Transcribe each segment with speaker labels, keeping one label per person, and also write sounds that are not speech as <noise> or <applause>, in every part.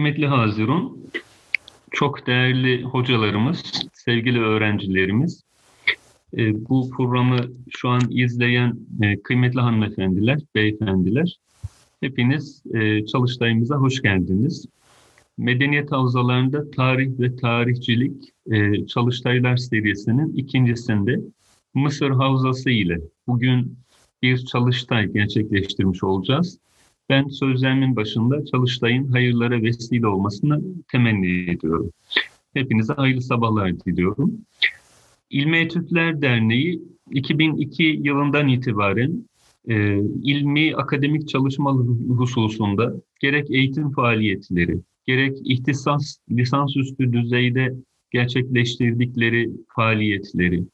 Speaker 1: kıymetli Hazirun, çok değerli hocalarımız, sevgili öğrencilerimiz, e, bu programı şu an izleyen e, kıymetli hanımefendiler, beyefendiler, hepiniz e, çalıştayımıza hoş geldiniz. Medeniyet Havzalarında Tarih ve Tarihçilik Çalıştaylar serisinin ikincisinde Mısır Havzası ile bugün bir çalıştay gerçekleştirmiş olacağız. Ben sözlerimin başında çalıştayın hayırlara vesile olmasını temenni ediyorum. Hepinize hayırlı sabahlar diliyorum. İlmi Etütler Derneği 2002 yılından itibaren e, ilmi akademik çalışma hususunda gerek eğitim faaliyetleri, gerek ihtisas lisansüstü düzeyde gerçekleştirdikleri faaliyetleri,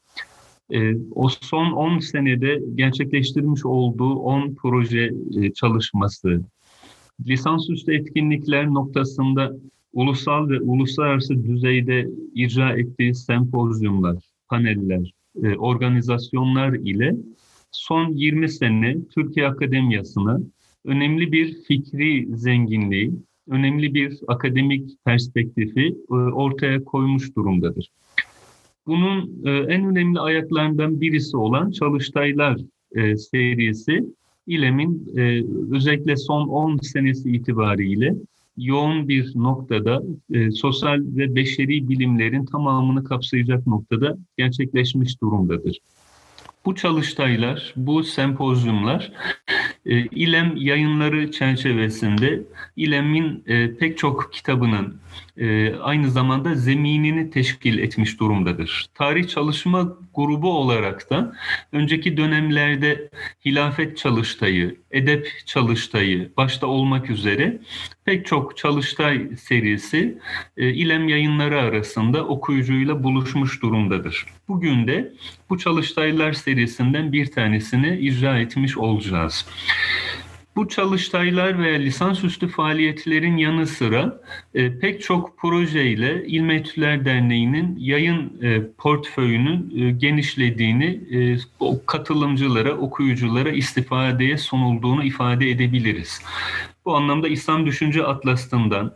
Speaker 1: e, o son 10 senede gerçekleştirmiş olduğu 10 proje e, çalışması, lisansüstü etkinlikler noktasında ulusal ve uluslararası düzeyde icra ettiği sempozyumlar, paneller, e, organizasyonlar ile son 20 sene Türkiye Akademiyası'na önemli bir fikri zenginliği, önemli bir akademik perspektifi e, ortaya koymuş durumdadır. Bunun e, en önemli ayaklarından birisi olan Çalıştaylar e, serisi İLEM'in e, özellikle son 10 senesi itibariyle yoğun bir noktada e, sosyal ve beşeri bilimlerin tamamını kapsayacak noktada gerçekleşmiş durumdadır. Bu çalıştaylar, bu sempozyumlar İLEM yayınları çerçevesinde İLEM'in e, pek çok kitabının e, aynı zamanda zeminini teşkil etmiş durumdadır. Tarih çalışma grubu olarak da önceki dönemlerde hilafet çalıştayı, edep çalıştayı başta olmak üzere pek çok çalıştay serisi e, İLEM yayınları arasında okuyucuyla buluşmuş durumdadır. Bugün de bu çalıştaylar serisinden bir tanesini icra etmiş olacağız. Bu çalıştaylar ve lisansüstü faaliyetlerin yanı sıra e, pek çok projeyle İlmi Etütler Derneği'nin yayın e, portföyünün e, genişlediğini e, o katılımcılara, okuyuculara istifadeye sunulduğunu ifade edebiliriz. Bu anlamda İslam Düşünce Atlası'ndan,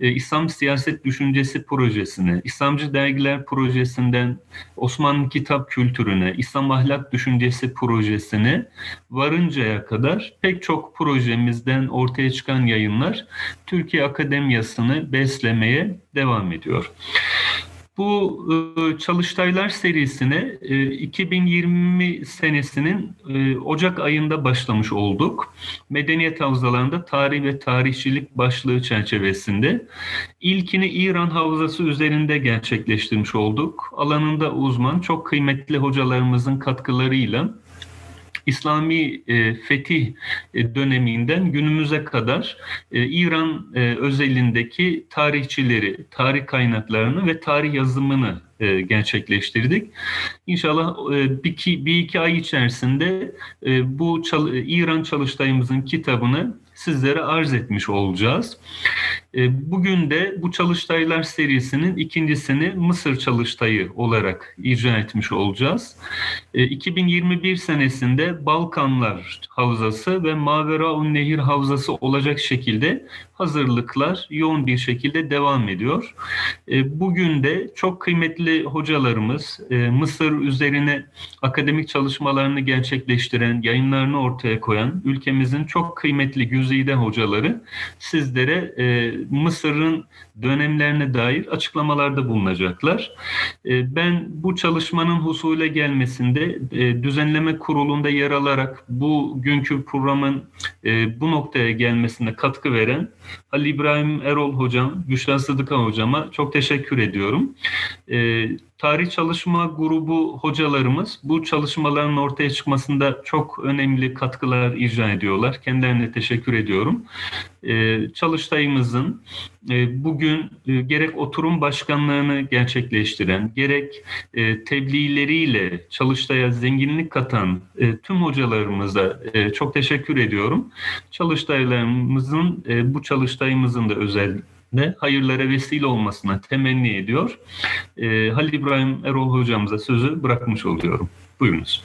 Speaker 1: e, İslam Siyaset Düşüncesi Projesi'ne, İslamcı Dergiler Projesi'nden Osmanlı Kitap Kültürüne, İslam Ahlak Düşüncesi Projesi'ne varıncaya kadar pek çok projemizden ortaya çıkan yayınlar Türkiye Akademiyası'nı beslemeye devam ediyor. Bu e, çalıştaylar serisine e, 2020 senesinin e, Ocak ayında başlamış olduk. Medeniyet Havzalarında Tarih ve Tarihçilik başlığı çerçevesinde. İlkini İran Havzası üzerinde gerçekleştirmiş olduk. Alanında uzman çok kıymetli hocalarımızın katkılarıyla İslami e, fetih e, döneminden günümüze kadar e, İran e, özelindeki tarihçileri, tarih kaynaklarını ve tarih yazımını e, gerçekleştirdik. İnşallah e, bir, iki, bir iki ay içerisinde e, bu çal, İran çalıştayımızın kitabını sizlere arz etmiş olacağız. E, bugün de bu çalıştaylar serisinin ikincisini Mısır çalıştayı olarak icra etmiş olacağız. 2021 e, senesinde Balkanlar Havzası ve Maveraun Nehir Havzası olacak şekilde hazırlıklar yoğun bir şekilde devam ediyor. E, bugün de çok kıymetli hocalarımız Mısır üzerine akademik çalışmalarını gerçekleştiren, yayınlarını ortaya koyan ülkemizin çok kıymetli güzide hocaları sizlere Mısır'ın dönemlerine dair açıklamalarda bulunacaklar. E, ben bu çalışmanın husule gelmesinde e, düzenleme kurulunda yer alarak bu günkü programın e, bu noktaya gelmesine katkı veren Ali İbrahim Erol hocam, Büşra Sıdıka hocama çok teşekkür ediyorum. Tarih çalışma grubu hocalarımız bu çalışmaların ortaya çıkmasında çok önemli katkılar icra ediyorlar. Kendilerine teşekkür ediyorum. Çalıştayımızın bugün gerek gerek oturum başkanlığını gerçekleştiren, gerek e, tebliğleriyle çalıştaya zenginlik katan e, tüm hocalarımıza e, çok teşekkür ediyorum. Çalıştaylarımızın, e, bu çalıştayımızın da özellikle hayırlara vesile olmasına temenni ediyor. E, Halil İbrahim Erol hocamıza sözü bırakmış oluyorum. Buyurunuz.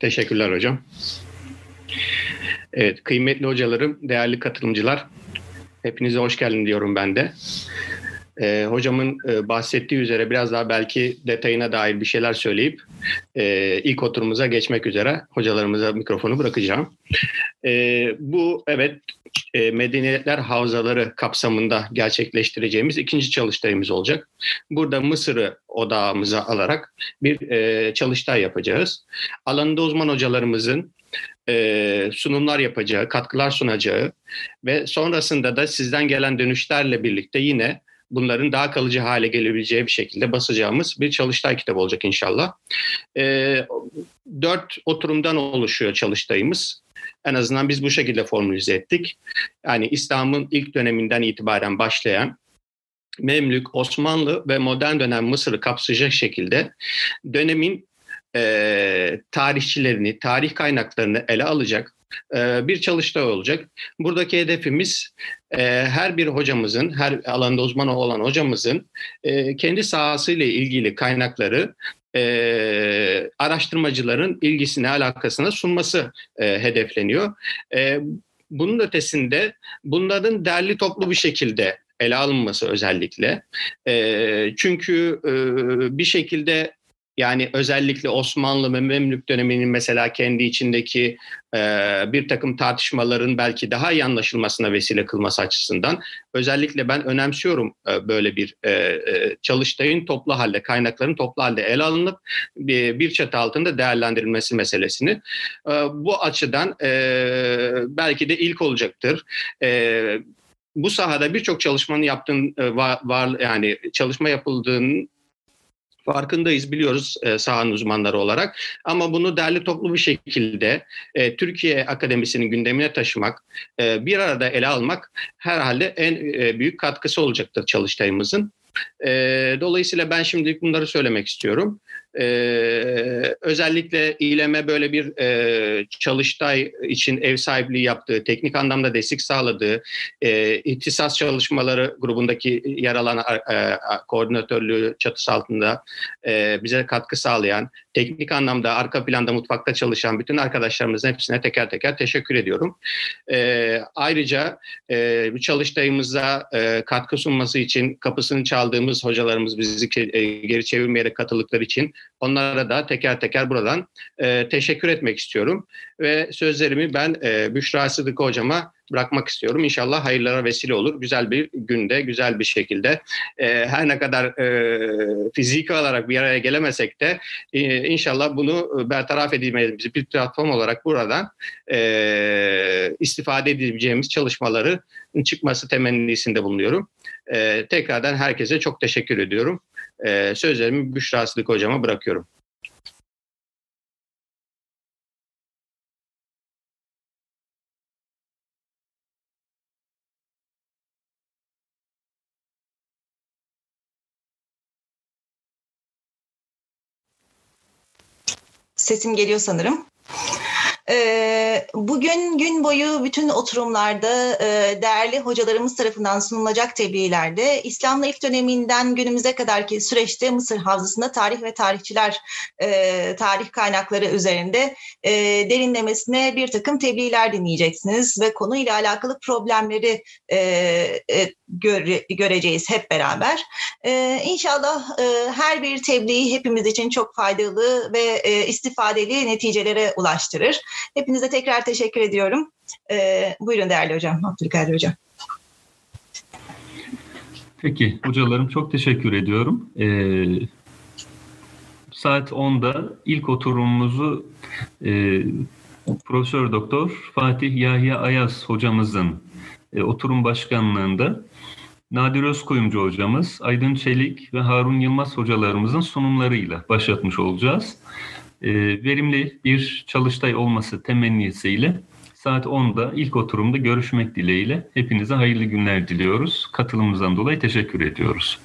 Speaker 2: Teşekkürler hocam. Evet, kıymetli hocalarım, değerli katılımcılar, hepinize hoş geldin diyorum ben de. Ee, hocamın e, bahsettiği üzere biraz daha belki detayına dair bir şeyler söyleyip e, ilk oturumuza geçmek üzere hocalarımıza mikrofonu bırakacağım. E, bu evet e, medeniyetler havzaları kapsamında gerçekleştireceğimiz ikinci çalıştayımız olacak. Burada Mısır'ı odağımıza alarak bir e, çalıştay yapacağız. Alanında uzman hocalarımızın e, sunumlar yapacağı, katkılar sunacağı ve sonrasında da sizden gelen dönüşlerle birlikte yine bunların daha kalıcı hale gelebileceği bir şekilde basacağımız bir çalıştay kitabı olacak inşallah. E, dört oturumdan oluşuyor çalıştayımız. En azından biz bu şekilde formülize ettik. Yani İslam'ın ilk döneminden itibaren başlayan Memlük, Osmanlı ve modern dönem Mısır'ı kapsayacak şekilde dönemin e, tarihçilerini, tarih kaynaklarını ele alacak e, bir çalıştay olacak. Buradaki hedefimiz her bir hocamızın, her alanda uzman olan hocamızın e, kendi sahasıyla ilgili kaynakları e, araştırmacıların ilgisine, alakasına sunması e, hedefleniyor. Bunun ötesinde bunların derli toplu bir şekilde ele alınması özellikle. Çünkü bir şekilde yani özellikle Osmanlı ve Memlük döneminin mesela kendi içindeki e, bir takım tartışmaların belki daha iyi anlaşılmasına vesile kılması açısından özellikle ben önemsiyorum e, böyle bir e, e, çalıştayın toplu halde, kaynakların toplu halde ele alınıp bir, bir çatı altında değerlendirilmesi meselesini. E, bu açıdan e, belki de ilk olacaktır. E, bu sahada birçok çalışmanın yaptığın e, var yani çalışma yapıldığının farkındayız biliyoruz e, sahanın uzmanları olarak ama bunu derli toplu bir şekilde e, Türkiye Akademisi'nin gündemine taşımak, e, bir arada ele almak herhalde en e, büyük katkısı olacaktır çalıştayımızın. E, dolayısıyla ben şimdilik bunları söylemek istiyorum. Ee, özellikle İLEM'e böyle bir e, çalıştay için ev sahipliği yaptığı, teknik anlamda destek sağladığı, e, ihtisas çalışmaları grubundaki yer alan e, koordinatörlüğü çatısı altında e, bize katkı sağlayan, teknik anlamda arka planda mutfakta çalışan bütün arkadaşlarımızın hepsine teker teker teşekkür ediyorum. E, ayrıca e, bu çalıştayımıza e, katkı sunması için kapısını çaldığımız hocalarımız bizi e, geri çevirmeyerek katıldıkları için Onlara da teker teker buradan e, teşekkür etmek istiyorum. Ve sözlerimi ben e, Büşra Sıdık hocama bırakmak istiyorum. İnşallah hayırlara vesile olur. Güzel bir günde, güzel bir şekilde e, her ne kadar e, fiziki olarak bir araya gelemesek de e, inşallah bunu bertaraf edilmemiz bir platform olarak buradan e, istifade edebileceğimiz çalışmaları çıkması temennisinde bulunuyorum. E, tekrardan herkese çok teşekkür ediyorum. E, sözlerimi Büşra Sıdık hocama bırakıyorum.
Speaker 3: Sesim geliyor sanırım. Bugün gün boyu bütün oturumlarda e, değerli hocalarımız tarafından sunulacak tebliğlerde İslam'la ilk döneminden günümüze kadarki süreçte Mısır Havzası'nda tarih ve tarihçiler e, tarih kaynakları üzerinde e, derinlemesine bir takım tebliğler dinleyeceksiniz ve konuyla alakalı problemleri göreceğiz hep beraber. İnşallah her bir tebliğ hepimiz için çok faydalı ve istifadeli neticelere ulaştırır. Hepinize tekrar teşekkür ediyorum. Ee, buyurun değerli hocam, Abdülkadir hocam.
Speaker 1: Peki hocalarım çok teşekkür ediyorum. Ee, saat 10'da ilk oturumumuzu e, Profesör Doktor Fatih Yahya Ayaz hocamızın e, oturum başkanlığında Nadir Özkuyumcu hocamız, Aydın Çelik ve Harun Yılmaz hocalarımızın sunumlarıyla başlatmış olacağız. E, verimli bir çalıştay olması temennisiyle saat 10'da ilk oturumda görüşmek dileğiyle hepinize hayırlı günler diliyoruz. Katılımınızdan dolayı teşekkür ediyoruz.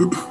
Speaker 1: Oops. <laughs>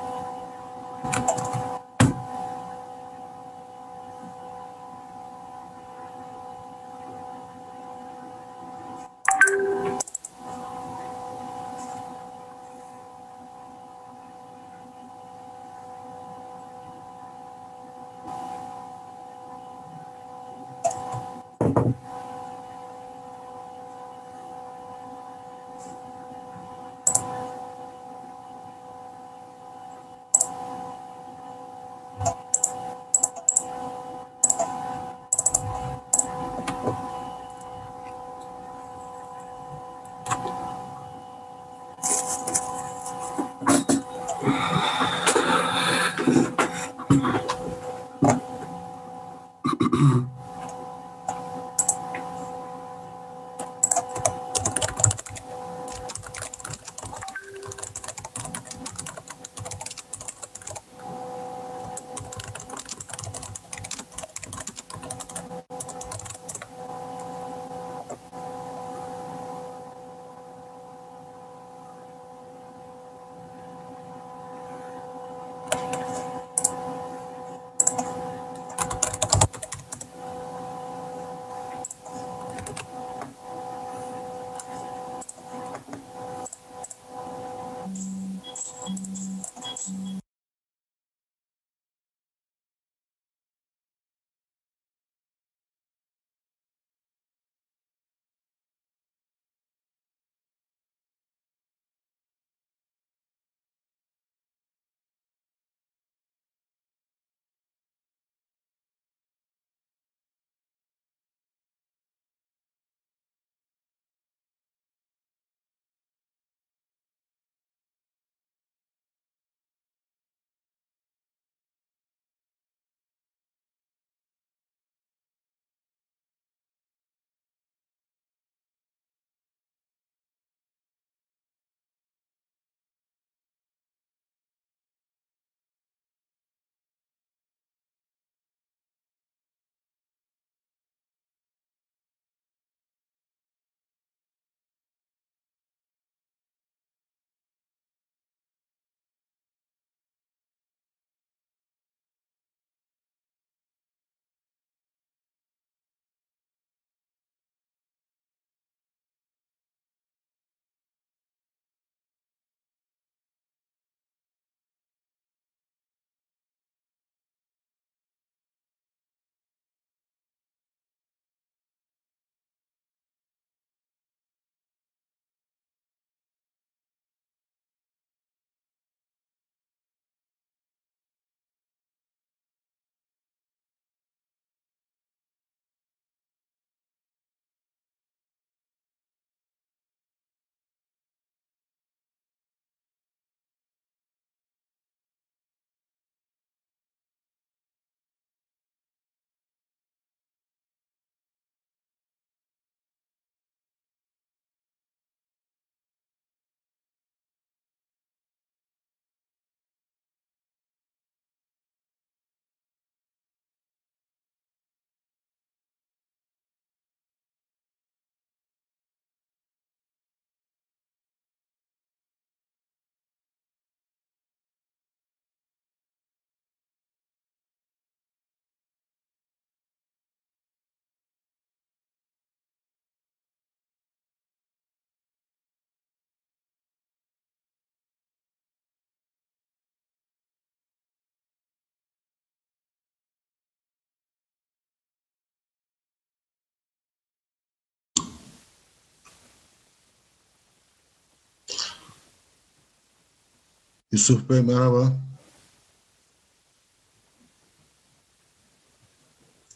Speaker 4: Yusuf Bey merhaba.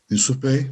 Speaker 4: Yusuf Bey.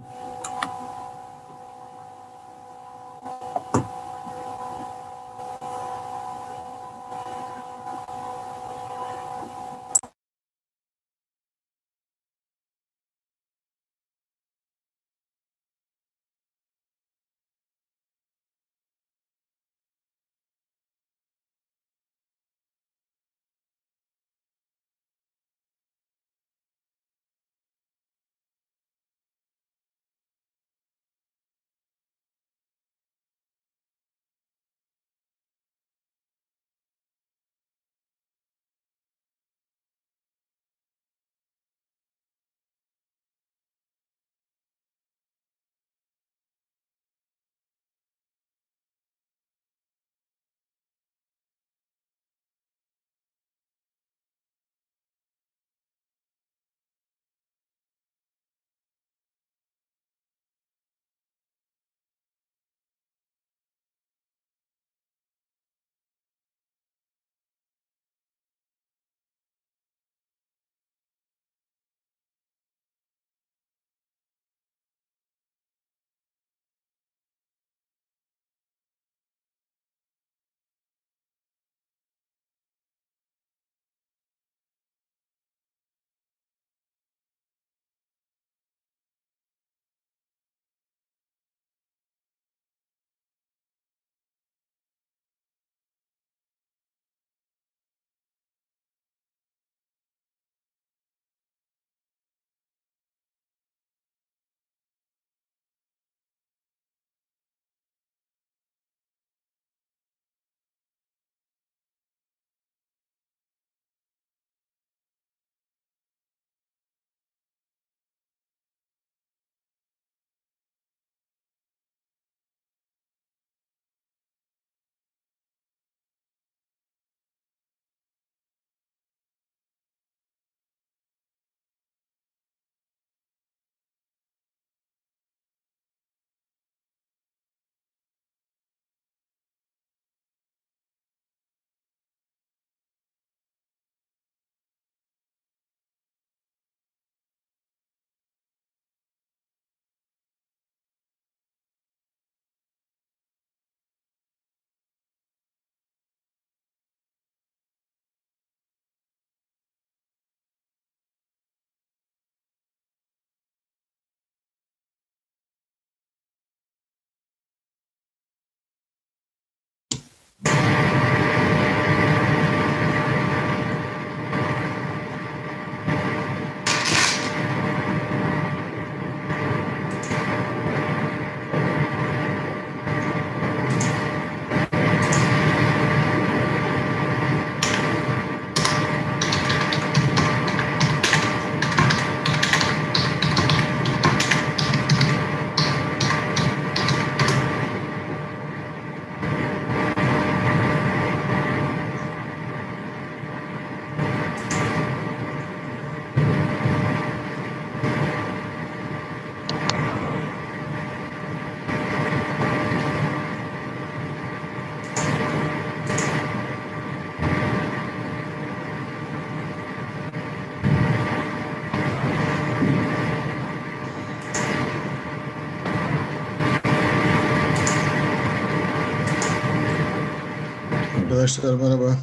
Speaker 4: Arkadaşlar merhaba.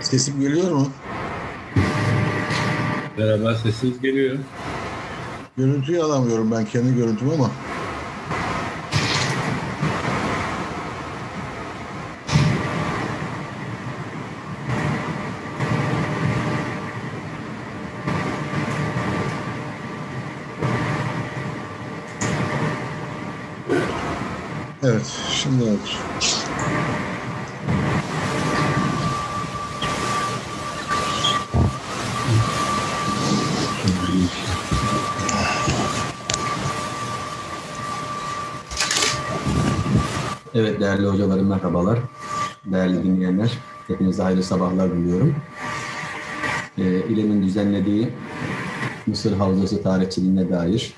Speaker 4: Sesim geliyor mu?
Speaker 5: Merhaba, sesiniz geliyor.
Speaker 4: Görüntüyü alamıyorum ben kendi görüntümü ama. Evet, şimdi olur.
Speaker 6: Evet değerli hocalarım merhabalar. Değerli dinleyenler, hepinize hayırlı sabahlar diliyorum. Ee, İLEM'in düzenlediği Mısır Havzası tarihçiliğine dair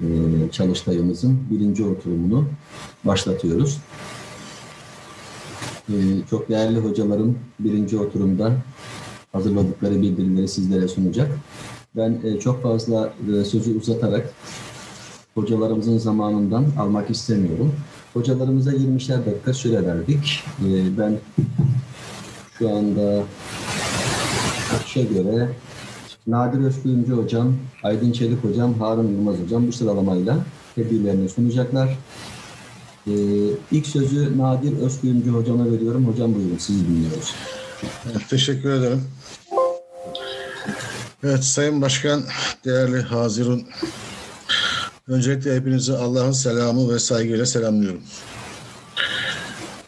Speaker 6: e, çalıştayımızın birinci oturumunu başlatıyoruz. Ee, çok değerli hocalarım birinci oturumda hazırladıkları bildirileri sizlere sunacak. Ben e, çok fazla e, sözü uzatarak hocalarımızın zamanından almak istemiyorum. Hocalarımıza 20'şer dakika süre verdik. E, ben şu anda şey göre Nadir Özkuyumcu hocam, Aydın Çelik hocam, Harun Yılmaz hocam bu sıralamayla tebliğlerini sunacaklar. Ee, ilk sözü Nadir Özkuyumcu hocama veriyorum. Hocam buyurun sizi dinliyoruz.
Speaker 4: Teşekkür ederim. Evet Sayın Başkan, değerli Hazirun. Öncelikle hepinizi Allah'ın selamı ve saygıyla selamlıyorum.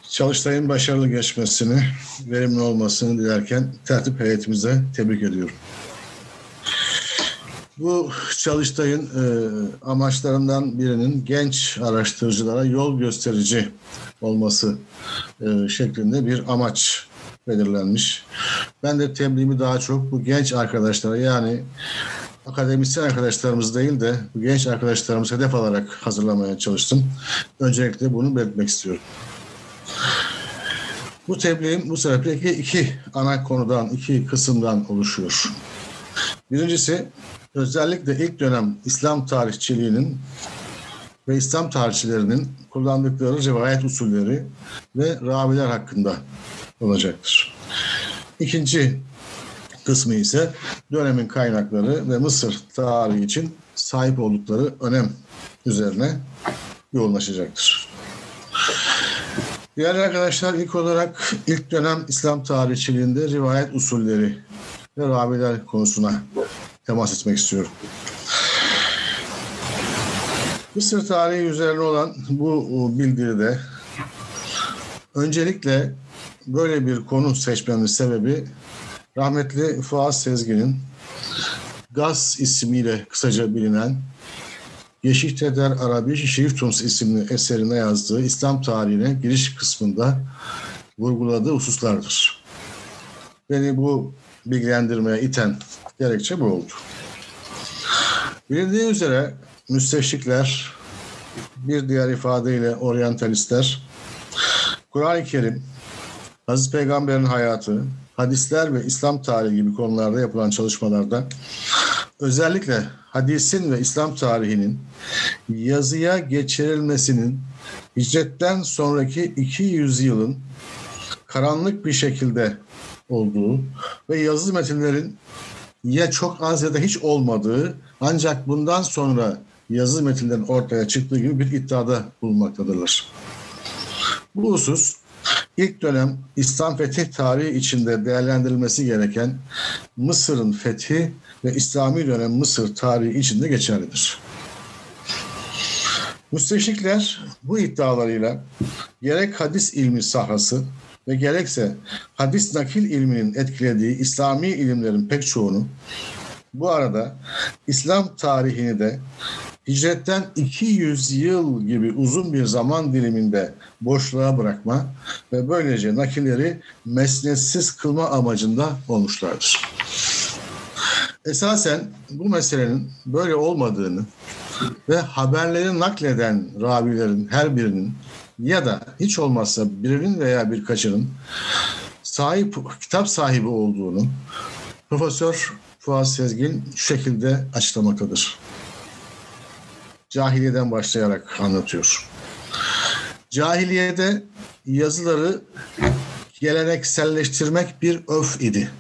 Speaker 4: Çalıştayın başarılı geçmesini, verimli olmasını dilerken tertip heyetimize tebrik ediyorum. Bu çalıştayın e, amaçlarından birinin genç araştırıcılara yol gösterici olması e, şeklinde bir amaç belirlenmiş. Ben de tebliğimi daha çok bu genç arkadaşlara yani akademisyen arkadaşlarımız değil de genç arkadaşlarımız hedef alarak hazırlamaya çalıştım. Öncelikle bunu belirtmek istiyorum. Bu tebliğim bu sebeple iki, iki ana konudan, iki kısımdan oluşuyor. Birincisi özellikle ilk dönem İslam tarihçiliğinin ve İslam tarihçilerinin kullandıkları rivayet usulleri ve raviler hakkında olacaktır. İkinci kısmı ise dönemin kaynakları ve Mısır tarihi için sahip oldukları önem üzerine yoğunlaşacaktır. Değerli arkadaşlar ilk olarak ilk dönem İslam tarihçiliğinde rivayet usulleri ve raviler konusuna temas etmek istiyorum. Mısır tarihi üzerine olan bu bildiride öncelikle böyle bir konu seçmemin sebebi rahmetli Fuat Sezgin'in Gaz ismiyle kısaca bilinen Yeşihteder Arabi Şeriftums isimli eserine yazdığı İslam tarihine giriş kısmında vurguladığı hususlardır. Beni bu bilgilendirmeye iten gerekçe bu oldu. Bilindiği üzere müsteşrikler, bir diğer ifadeyle oryantalistler, Kur'an-ı Kerim, Hazreti Peygamber'in hayatı, hadisler ve İslam tarihi gibi konularda yapılan çalışmalarda özellikle hadisin ve İslam tarihinin yazıya geçirilmesinin hicretten sonraki 200 yılın karanlık bir şekilde olduğu ve yazılı metinlerin ya çok az ya da hiç olmadığı ancak bundan sonra yazılı metinlerin ortaya çıktığı gibi bir iddiada bulunmaktadırlar. Bu husus ilk dönem İslam fetih tarihi içinde değerlendirilmesi gereken Mısır'ın fethi ve İslami dönem Mısır tarihi içinde geçerlidir. Müsteşrikler bu iddialarıyla gerek hadis ilmi sahası ve gerekse hadis nakil ilminin etkilediği İslami ilimlerin pek çoğunu bu arada İslam tarihini de hicretten 200 yıl gibi uzun bir zaman diliminde boşluğa bırakma ve böylece nakilleri mesnetsiz kılma amacında olmuşlardır. Esasen bu meselenin böyle olmadığını ve haberleri nakleden ravilerin her birinin ya da hiç olmazsa birinin veya birkaçının sahip kitap sahibi olduğunu Profesör Fuat Sezgin şu şekilde açıklamaktadır. Cahiliyeden başlayarak anlatıyor. Cahiliyede yazıları gelenekselleştirmek bir öf idi.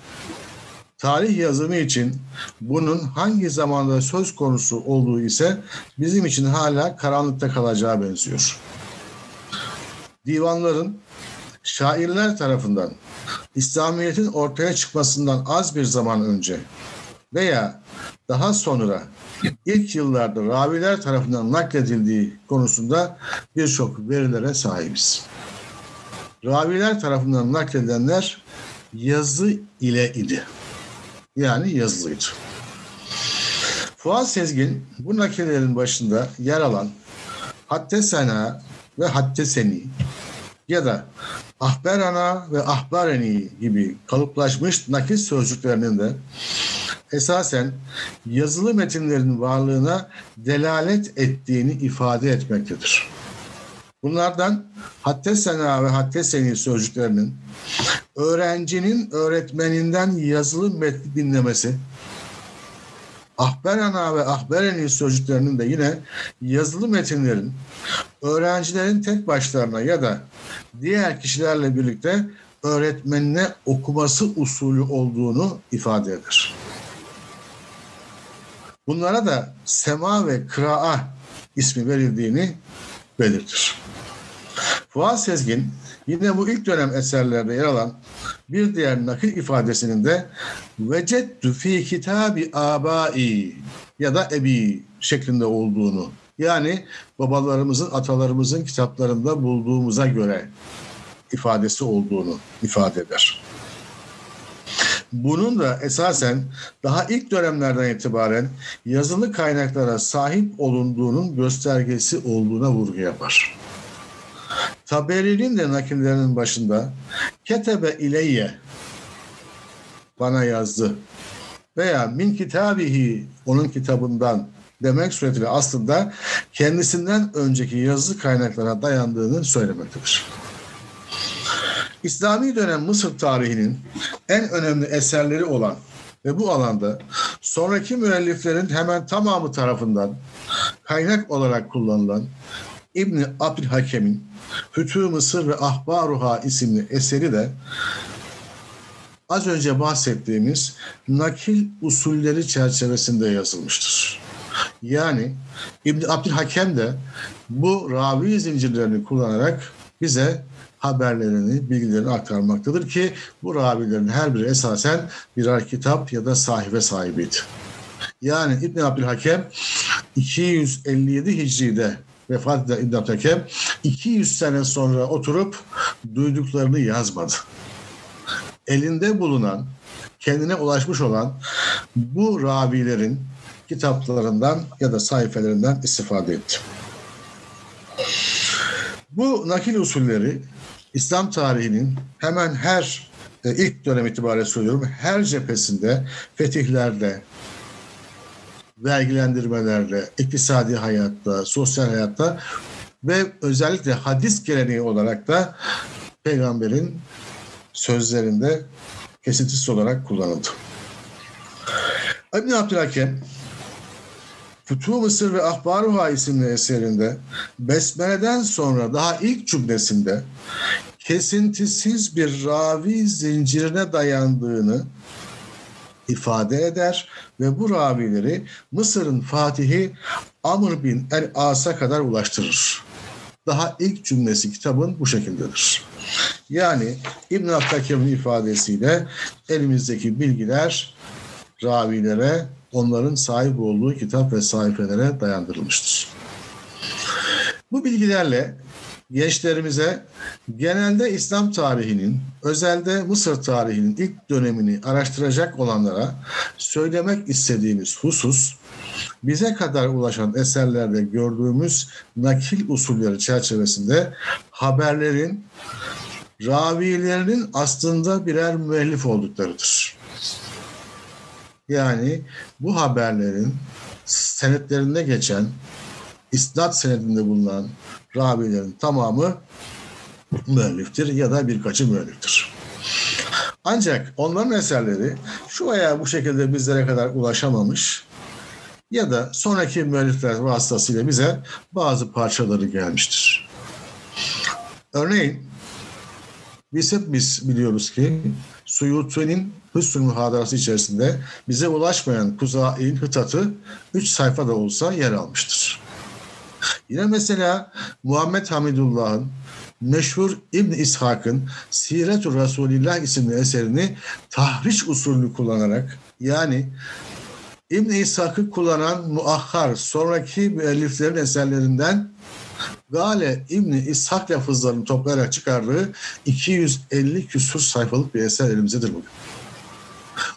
Speaker 4: Tarih yazımı için bunun hangi zamanda söz konusu olduğu ise bizim için hala karanlıkta kalacağı benziyor. Divanların şairler tarafından İslamiyet'in ortaya çıkmasından az bir zaman önce veya daha sonra ilk yıllarda raviler tarafından nakledildiği konusunda birçok verilere sahibiz. Raviler tarafından nakledilenler yazı ile idi. Yani yazılıydı. Fuat Sezgin bu nakilelerin başında yer alan Hattesena ve Hatteseni ya da Ahberana ve Ahbareni gibi kalıplaşmış nakil sözcüklerinin de esasen yazılı metinlerin varlığına delalet ettiğini ifade etmektedir. Bunlardan Hattesena ve Hatteseni sözcüklerinin öğrencinin öğretmeninden yazılı metni dinlemesi ahberana ve ahbereni sözcüklerinin de yine yazılı metinlerin öğrencilerin tek başlarına ya da diğer kişilerle birlikte öğretmenine okuması usulü olduğunu ifade eder. Bunlara da sema ve kıraa ismi verildiğini belirtir. Fuat Sezgin yine bu ilk dönem eserlerde yer alan bir diğer nakil ifadesinin de vecettü fi kitabi abai ya da ebi şeklinde olduğunu yani babalarımızın, atalarımızın kitaplarında bulduğumuza göre ifadesi olduğunu ifade eder. Bunun da esasen daha ilk dönemlerden itibaren yazılı kaynaklara sahip olunduğunun göstergesi olduğuna vurgu yapar. Taberi'nin de nakillerinin başında ketebe ileyye bana yazdı veya min kitabihi onun kitabından demek suretiyle aslında kendisinden önceki yazı kaynaklara dayandığını söylemektedir. İslami dönem Mısır tarihinin en önemli eserleri olan ve bu alanda sonraki müelliflerin hemen tamamı tarafından kaynak olarak kullanılan İbni Abdülhakem'in Fütü Mısır ve Ahbaruha isimli eseri de az önce bahsettiğimiz nakil usulleri çerçevesinde yazılmıştır. Yani İbn Abdülhakem de bu ravi zincirlerini kullanarak bize haberlerini, bilgilerini aktarmaktadır ki bu ravilerin her biri esasen birer kitap ya da sahibe sahibiydi. Yani İbn Abdülhakem 257 Hicri'de vefat eden İbn Abdülhakem 200 sene sonra oturup duyduklarını yazmadı. Elinde bulunan, kendine ulaşmış olan bu ravilerin kitaplarından ya da sayfelerinden istifade etti. Bu nakil usulleri İslam tarihinin hemen her e, ilk dönem itibariyle söylüyorum her cephesinde fetihlerde, vergilendirmelerde, iktisadi hayatta, sosyal hayatta ve özellikle hadis geleneği olarak da peygamberin sözlerinde kesintisiz olarak kullanıldı. İbn Abdülhakem Futuh Mısır ve Ahbaruha isimli eserinde Besmele'den sonra daha ilk cümlesinde kesintisiz bir ravi zincirine dayandığını ifade eder ve bu ravileri Mısır'ın Fatihi Amr bin el-As'a kadar ulaştırır. Daha ilk cümlesi kitabın bu şekildedir. Yani İbn Abdülhakem'in ifadesiyle elimizdeki bilgiler ravilere onların sahip olduğu kitap ve sayfelere dayandırılmıştır. Bu bilgilerle gençlerimize genelde İslam tarihinin, özelde Mısır tarihinin ilk dönemini araştıracak olanlara söylemek istediğimiz husus, bize kadar ulaşan eserlerde gördüğümüz nakil usulleri çerçevesinde haberlerin ravilerinin aslında birer müellif olduklarıdır. Yani bu haberlerin senetlerinde geçen, isnat senedinde bulunan ravilerin tamamı müelliftir ya da birkaçı müelliftir. Ancak onların eserleri şu veya bu şekilde bizlere kadar ulaşamamış ya da sonraki müellifler vasıtasıyla bize bazı parçaları gelmiştir. Örneğin biz hep biz biliyoruz ki Suyuti'nin Hüsnü Muhadarası içerisinde bize ulaşmayan Kuzai'nin Hıtat'ı 3 sayfa da olsa yer almıştır. Yine mesela Muhammed Hamidullah'ın meşhur İbn İshak'ın Siretur Resulillah isimli eserini tahriş usulünü kullanarak yani İbn İshak'ı kullanan muahhar sonraki müelliflerin eserlerinden Gale İbni İshak lafızlarını toplayarak çıkardığı 250 küsur sayfalık bir eser elimizdedir bugün.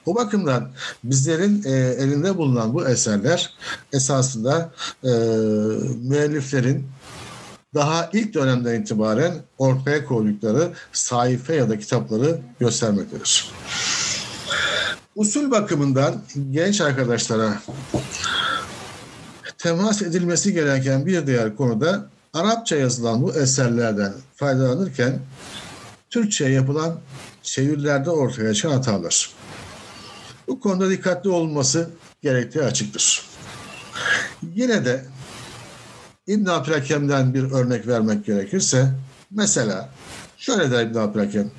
Speaker 4: O bakımdan bizlerin e, elinde bulunan bu eserler esasında e, müelliflerin daha ilk dönemden itibaren ortaya koydukları sayfa ya da kitapları göstermektedir. Usul bakımından genç arkadaşlara temas edilmesi gereken bir diğer konuda Arapça yazılan bu eserlerden faydalanırken Türkçe yapılan çevirilerde ortaya çıkan hatalar. Bu konuda dikkatli olması gerektiği açıktır. Yine de İbn Abdülhakem'den bir örnek vermek gerekirse mesela şöyle der İbn Abdülhakem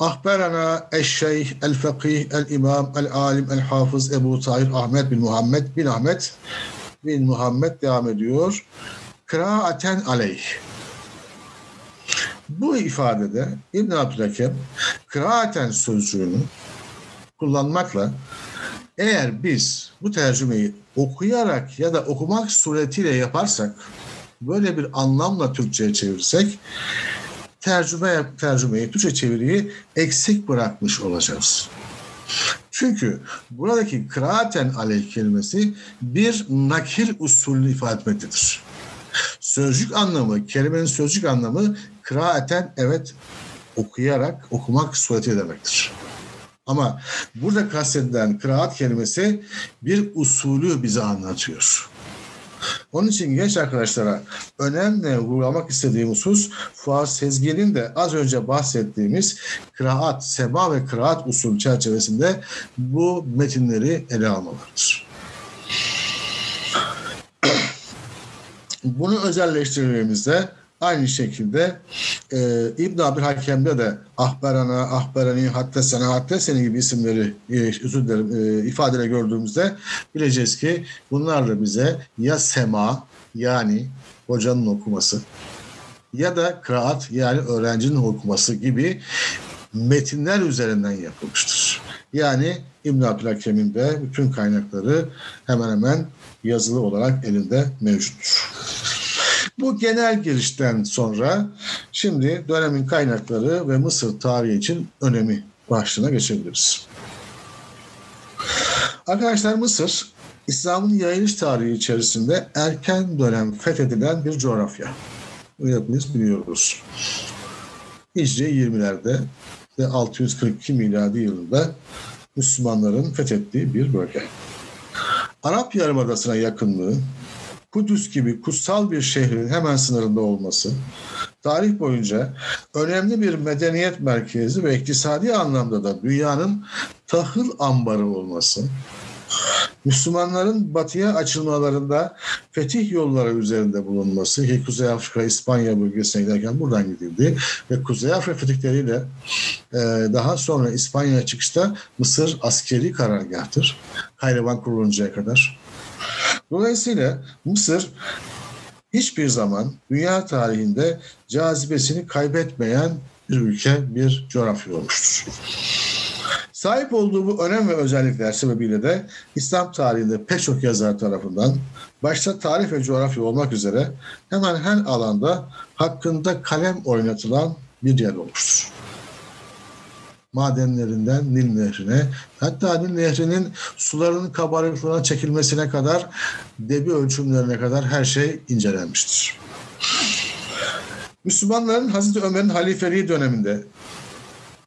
Speaker 4: Ahberana eşşeyh el fakih el imam el alim el hafız Ebu Tahir Ahmet bin Muhammed bin Ahmet bin Muhammed devam ediyor. Kıraaten aleyh. Bu ifadede İbn Abdülhakem kıraaten sözcüğünü kullanmakla eğer biz bu tercümeyi okuyarak ya da okumak suretiyle yaparsak böyle bir anlamla Türkçe'ye çevirirsek tercüme tercümeyi Türkçe çeviriyi eksik bırakmış olacağız. Çünkü buradaki kıraaten aleyh kelimesi bir nakil usulünü ifade etmektedir. Sözcük anlamı, kelimenin sözcük anlamı kıraaten evet okuyarak, okumak sureti demektir. Ama burada kastedilen kıraat kelimesi bir usulü bize anlatıyor. Onun için genç arkadaşlara önemli vurgulamak istediğim husus Fuat Sezgin'in de az önce bahsettiğimiz kıraat, sema ve kıraat usul çerçevesinde bu metinleri ele almalarıdır. Bunu özelleştirdiğimizde aynı şekilde e, İbn Abil Hakem'de de ahberana, ahberani, hatta sana, hatta seni gibi isimleri e, özür dilerim e, ifadele gördüğümüzde bileceğiz ki bunlar da bize ya sema yani hocanın okuması ya da kıraat yani öğrencinin okuması gibi metinler üzerinden yapılmıştır. Yani İbn Abdülhakem'in de bütün kaynakları hemen hemen yazılı olarak elinde mevcuttur. Bu genel girişten sonra şimdi dönemin kaynakları ve Mısır tarihi için önemi başlığına geçebiliriz. Arkadaşlar Mısır İslam'ın yayılış tarihi içerisinde erken dönem fethedilen bir coğrafya. Bunu hepimiz biliyoruz. Hicri 20'lerde ve 642 miladi yılında Müslümanların fethettiği bir bölge. Arap Yarımadası'na yakınlığı, Kudüs gibi kutsal bir şehrin hemen sınırında olması, tarih boyunca önemli bir medeniyet merkezi ve iktisadi anlamda da dünyanın tahıl ambarı olması, Müslümanların batıya açılmalarında fetih yolları üzerinde bulunması ki Kuzey Afrika, İspanya bölgesine giderken buradan gidildi ve Kuzey Afrika fetihleriyle e, daha sonra İspanya'ya çıkışta Mısır askeri karargahtır. Hayrevan kuruluncaya kadar. Dolayısıyla Mısır hiçbir zaman dünya tarihinde cazibesini kaybetmeyen bir ülke, bir coğrafya olmuştur. Sahip olduğu bu önem ve özellikler sebebiyle de İslam tarihinde pek çok yazar tarafından başta tarih ve coğrafya olmak üzere hemen her alanda hakkında kalem oynatılan bir yer olmuştur madenlerinden Nil Nehri'ne hatta Nil Nehri'nin sularının kabarıklığına çekilmesine kadar debi ölçümlerine kadar her şey incelenmiştir. Müslümanların Hazreti Ömer'in halifeliği döneminde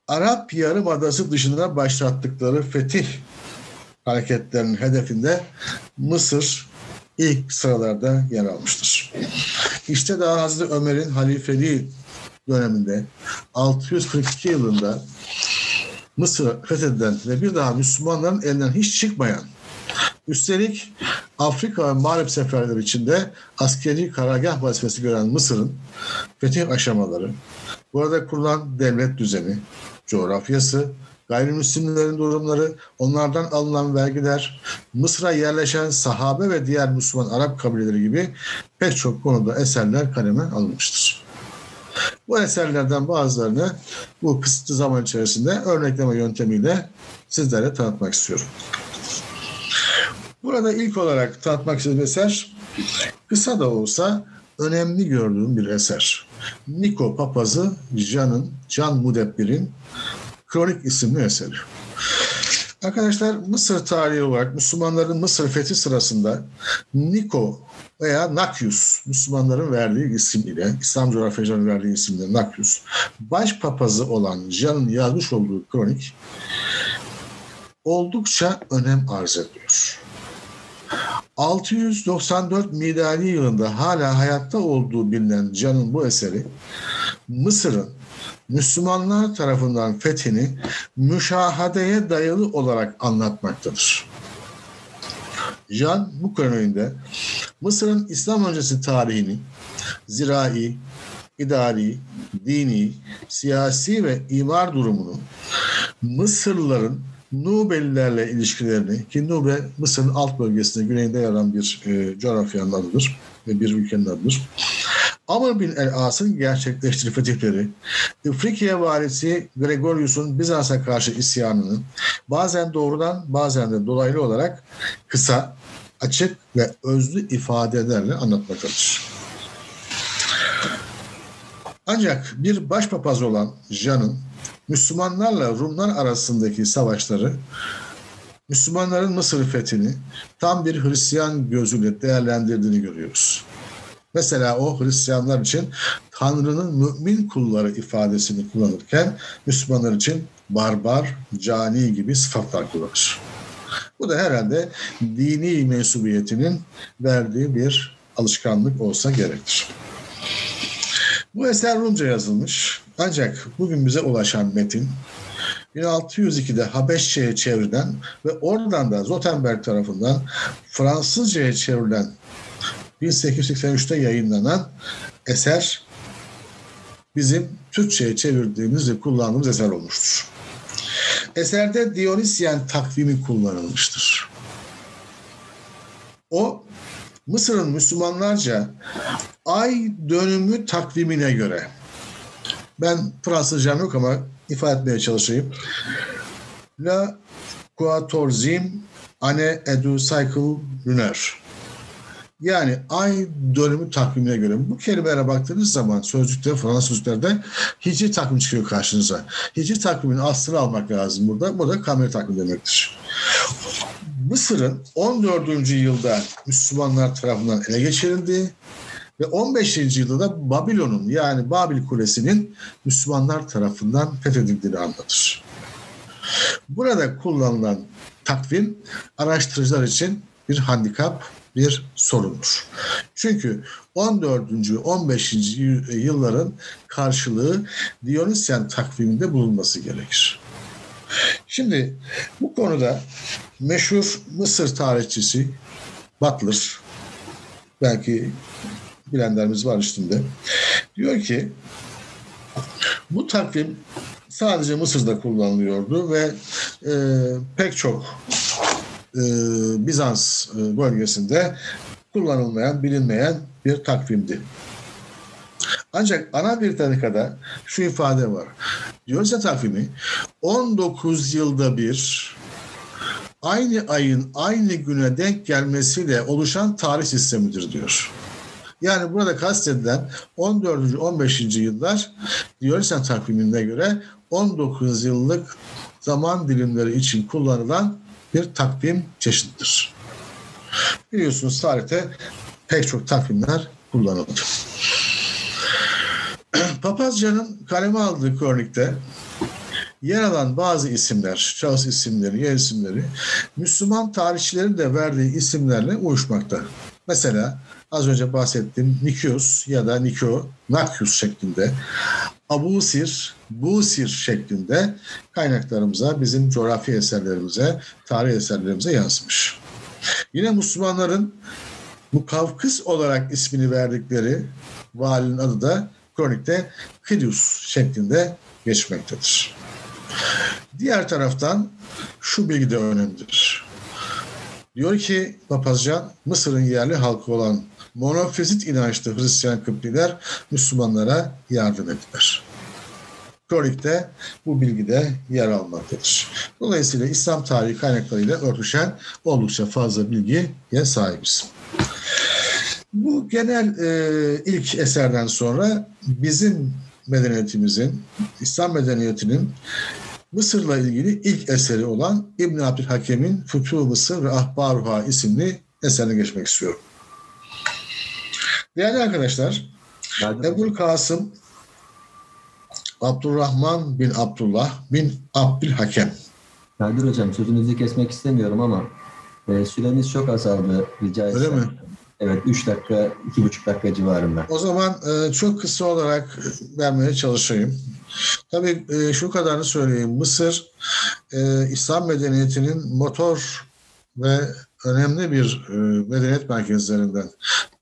Speaker 4: Arap Yarımadası dışında başlattıkları fetih hareketlerinin hedefinde Mısır ilk sıralarda yer almıştır. İşte daha Hazreti Ömer'in halifeliği döneminde 642 yılında Mısır fethedilen ve bir daha Müslümanların elinden hiç çıkmayan üstelik Afrika ve Mağrip seferleri içinde askeri karargah vazifesi gören Mısır'ın fetih aşamaları, burada kurulan devlet düzeni, coğrafyası, gayrimüslimlerin durumları, onlardan alınan vergiler, Mısır'a yerleşen sahabe ve diğer Müslüman Arap kabileleri gibi pek çok konuda eserler kaleme alınmıştır. Bu eserlerden bazılarını bu kısıtlı zaman içerisinde örnekleme yöntemiyle sizlere tanıtmak istiyorum. Burada ilk olarak tanıtmak istediğim eser kısa da olsa önemli gördüğüm bir eser. Niko Papazı Can'ın, Can Mudebbir'in Kronik isimli eseri. Arkadaşlar Mısır tarihi olarak Müslümanların Mısır fethi sırasında Niko veya Nakyus, Müslümanların verdiği isim ile, İslam coğrafyacıların verdiği isimle Nakyus, baş papazı olan Can'ın yazmış olduğu kronik oldukça önem arz ediyor. 694 miladi yılında hala hayatta olduğu bilinen Can'ın bu eseri Mısır'ın Müslümanlar tarafından fethini müşahadeye dayalı olarak anlatmaktadır. Jan bu kronolojide Mısır'ın İslam öncesi tarihini zirai, idari, dini, siyasi ve imar durumunu Mısırlıların Nubelilerle ilişkilerini ki Nube Mısır'ın alt bölgesinde güneyinde yer alan bir e, coğrafyanın adıdır ve bir ülkenin adıdır. Amr bin el-As'ın gerçekleştirdiği fetihleri, İfrikiye valisi Gregorius'un Bizans'a karşı isyanını bazen doğrudan bazen de dolaylı olarak kısa, açık ve özlü ifadelerle anlatmaktadır. Ancak bir başpapaz olan Jan'ın Müslümanlarla Rumlar arasındaki savaşları Müslümanların Mısır fethini tam bir Hristiyan gözüyle değerlendirdiğini görüyoruz. Mesela o Hristiyanlar için Tanrı'nın mümin kulları ifadesini kullanırken Müslümanlar için barbar, cani gibi sıfatlar kullanır. Bu da herhalde dini mensubiyetinin verdiği bir alışkanlık olsa gerektir. Bu eser Rumca yazılmış ancak bugün bize ulaşan metin 1602'de Habeşçe'ye çevrilen ve oradan da Zotenberg tarafından Fransızca'ya çevrilen 1883'te yayınlanan eser bizim Türkçe'ye çevirdiğimiz ve kullandığımız eser olmuştur. Eserde Dionysyen takvimi kullanılmıştır. O Mısır'ın Müslümanlarca ay dönümü takvimine göre ben Fransızcam yok ama ifade etmeye çalışayım. La quatorzim ane edu cycle lunar. Yani ay dönümü takvimine göre. Bu kelimelere baktığınız zaman sözlükte, Fransız sözlüklerde hicri takvim çıkıyor karşınıza. Hicri takvimin aslını almak lazım burada. Bu da kamera takvim demektir. Mısır'ın 14. yılda Müslümanlar tarafından ele geçirildiği ve 15. yılda da Babilon'un yani Babil Kulesi'nin Müslümanlar tarafından fethedildiğini anlatır. Burada kullanılan takvim araştırıcılar için bir handikap, bir sorundur. Çünkü 14. 15. yılların karşılığı Dionysyen takviminde bulunması gerekir. Şimdi bu konuda meşhur Mısır tarihçisi Butler, belki bilenlerimiz var üstünde, diyor ki bu takvim sadece Mısır'da kullanılıyordu ve e, pek çok e, Bizans e, bölgesinde kullanılmayan, bilinmeyen bir takvimdi. Ancak ana bir tarikada şu ifade var. Diyorsa takvimi 19 yılda bir aynı ayın aynı güne denk gelmesiyle oluşan tarih sistemidir diyor. Yani burada kastedilen 14. 15. yıllar Diyonisyen takvimine göre 19 yıllık zaman dilimleri için kullanılan bir takvim çeşididir. Biliyorsunuz tarihte pek çok takvimler kullanıldı. <clears throat> Papazcanın kaleme aldığı kronikte yer alan bazı isimler, şahıs isimleri, yer isimleri Müslüman tarihçilerin de verdiği isimlerle uyuşmakta. Mesela az önce bahsettiğim Nikios ya da Nikio, Nakius şeklinde, Abusir, Busir şeklinde kaynaklarımıza, bizim coğrafi eserlerimize, tarih eserlerimize yansımış. Yine Müslümanların Mukavkıs olarak ismini verdikleri valinin adı da kronikte Kidius şeklinde geçmektedir. Diğer taraftan şu bilgi de önemlidir. Diyor ki Papazcan, Mısır'ın yerli halkı olan monofizit inançlı Hristiyan Kıptiler Müslümanlara yardım ettiler. Kronikte bu bilgi de yer almaktadır. Dolayısıyla İslam tarihi kaynaklarıyla örtüşen oldukça fazla bilgiye sahibiz. Bu genel e, ilk eserden sonra bizim medeniyetimizin, İslam medeniyetinin Mısır'la ilgili ilk eseri olan İbn Abdülhakem'in Fütuh Mısır ve Ahbaruha isimli eserine geçmek istiyorum. Değerli arkadaşlar, Ebul Kasım Abdurrahman bin Abdullah bin Abdülhakem.
Speaker 6: Kadir Hocam sözünüzü kesmek istemiyorum ama e, süremiz çok azaldı rica etsem.
Speaker 4: Öyle mi?
Speaker 6: Evet 3 dakika, 2,5 dakika civarında.
Speaker 4: O zaman e, çok kısa olarak vermeye çalışayım. Tabii e, şu kadarını söyleyeyim. Mısır e, İslam medeniyetinin motor ve önemli bir e, medeniyet merkezlerinden.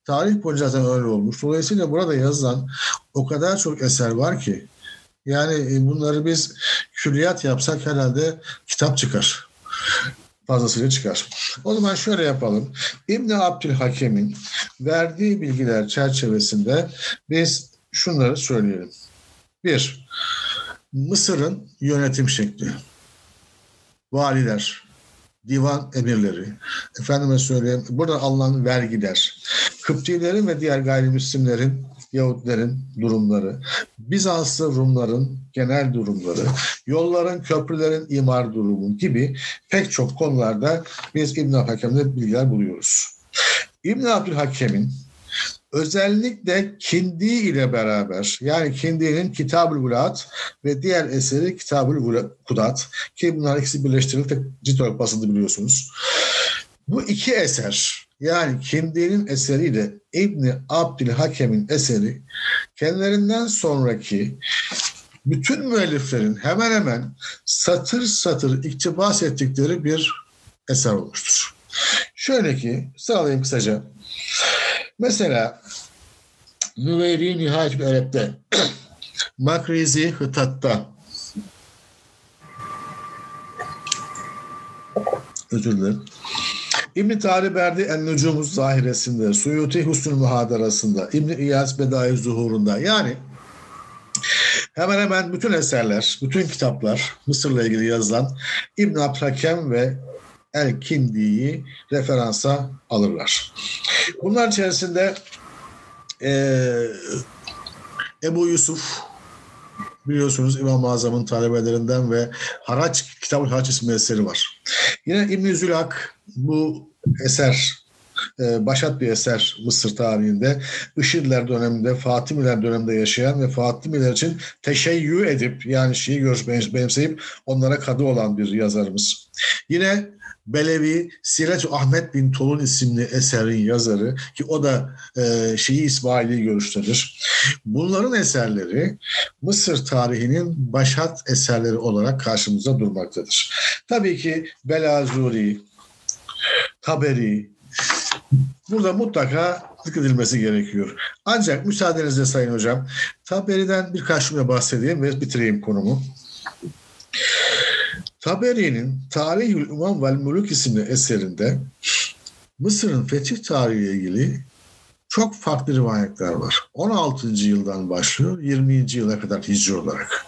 Speaker 4: Tarih boyunca zaten öyle olmuş. Dolayısıyla burada yazılan o kadar çok eser var ki yani e, bunları biz külliyat yapsak herhalde kitap çıkar. Fazlasıyla çıkar. O zaman şöyle yapalım. İbni Abdülhakem'in verdiği bilgiler çerçevesinde biz şunları söyleyelim. Bir, Mısır'ın yönetim şekli. Valiler, divan emirleri, efendime söyleyeyim, burada alınan vergiler, Kıptilerin ve diğer gayrimüslimlerin, Yahudilerin durumları, Bizanslı Rumların genel durumları, yolların, köprülerin imar durumu gibi pek çok konularda biz İbn Hakem'de bilgiler buluyoruz. İbn Abdülhakem'in özellikle Kindi ile beraber yani Kindi'nin Kitab-ül Vulat ve diğer eseri Kitab-ül Kudat ki bunlar ikisi birleştirilip de olarak basıldı biliyorsunuz. Bu iki eser yani Kindi'nin eseriyle İbni Abdülhakem'in eseri kendilerinden sonraki bütün müelliflerin hemen hemen satır satır iktibas ettikleri bir eser olmuştur. Şöyle ki sıralayayım kısaca. Mesela Nüveyri Nihayet Öğret'te <clears throat> Makrizi Hıtat'ta özür dilerim. İbn-i Tariberdi En-Nucumuz Zahiresinde, Suyuti Husnül Muhadarasında, İbn-i İyaz Bedai Zuhurunda yani hemen hemen bütün eserler, bütün kitaplar Mısır'la ilgili yazılan İbn Abdülhakem ve El-Kindi'yi referansa alırlar. Bunlar içerisinde e, Ebu Yusuf biliyorsunuz İmam-ı Azam'ın talebelerinden ve Haraç, Kitab-ı Haraç isimli eseri var. Yine İbn-i Zülak bu eser e, başat bir eser Mısır tarihinde. IŞİD'ler döneminde, Fatimiler döneminde yaşayan ve Fatimiler için teşeyyü edip yani Şii görüş benimseyip onlara kadı olan bir yazarımız. Yine Belevi Siret Ahmet bin Tolun isimli eserin yazarı ki o da e, Şii İsmaili görüştedir. Bunların eserleri Mısır tarihinin başat eserleri olarak karşımıza durmaktadır. Tabii ki Belazuri, Taberi, burada mutlaka dikkat edilmesi gerekiyor. Ancak müsaadenizle Sayın Hocam, Taberi'den birkaç cümle bahsedeyim ve bitireyim konumu. Taberi'nin Tarihül Umam vel Muluk isimli eserinde Mısır'ın fetih tarihiyle ilgili çok farklı rivayetler var. 16. yıldan başlıyor 20. yıla kadar hicri olarak.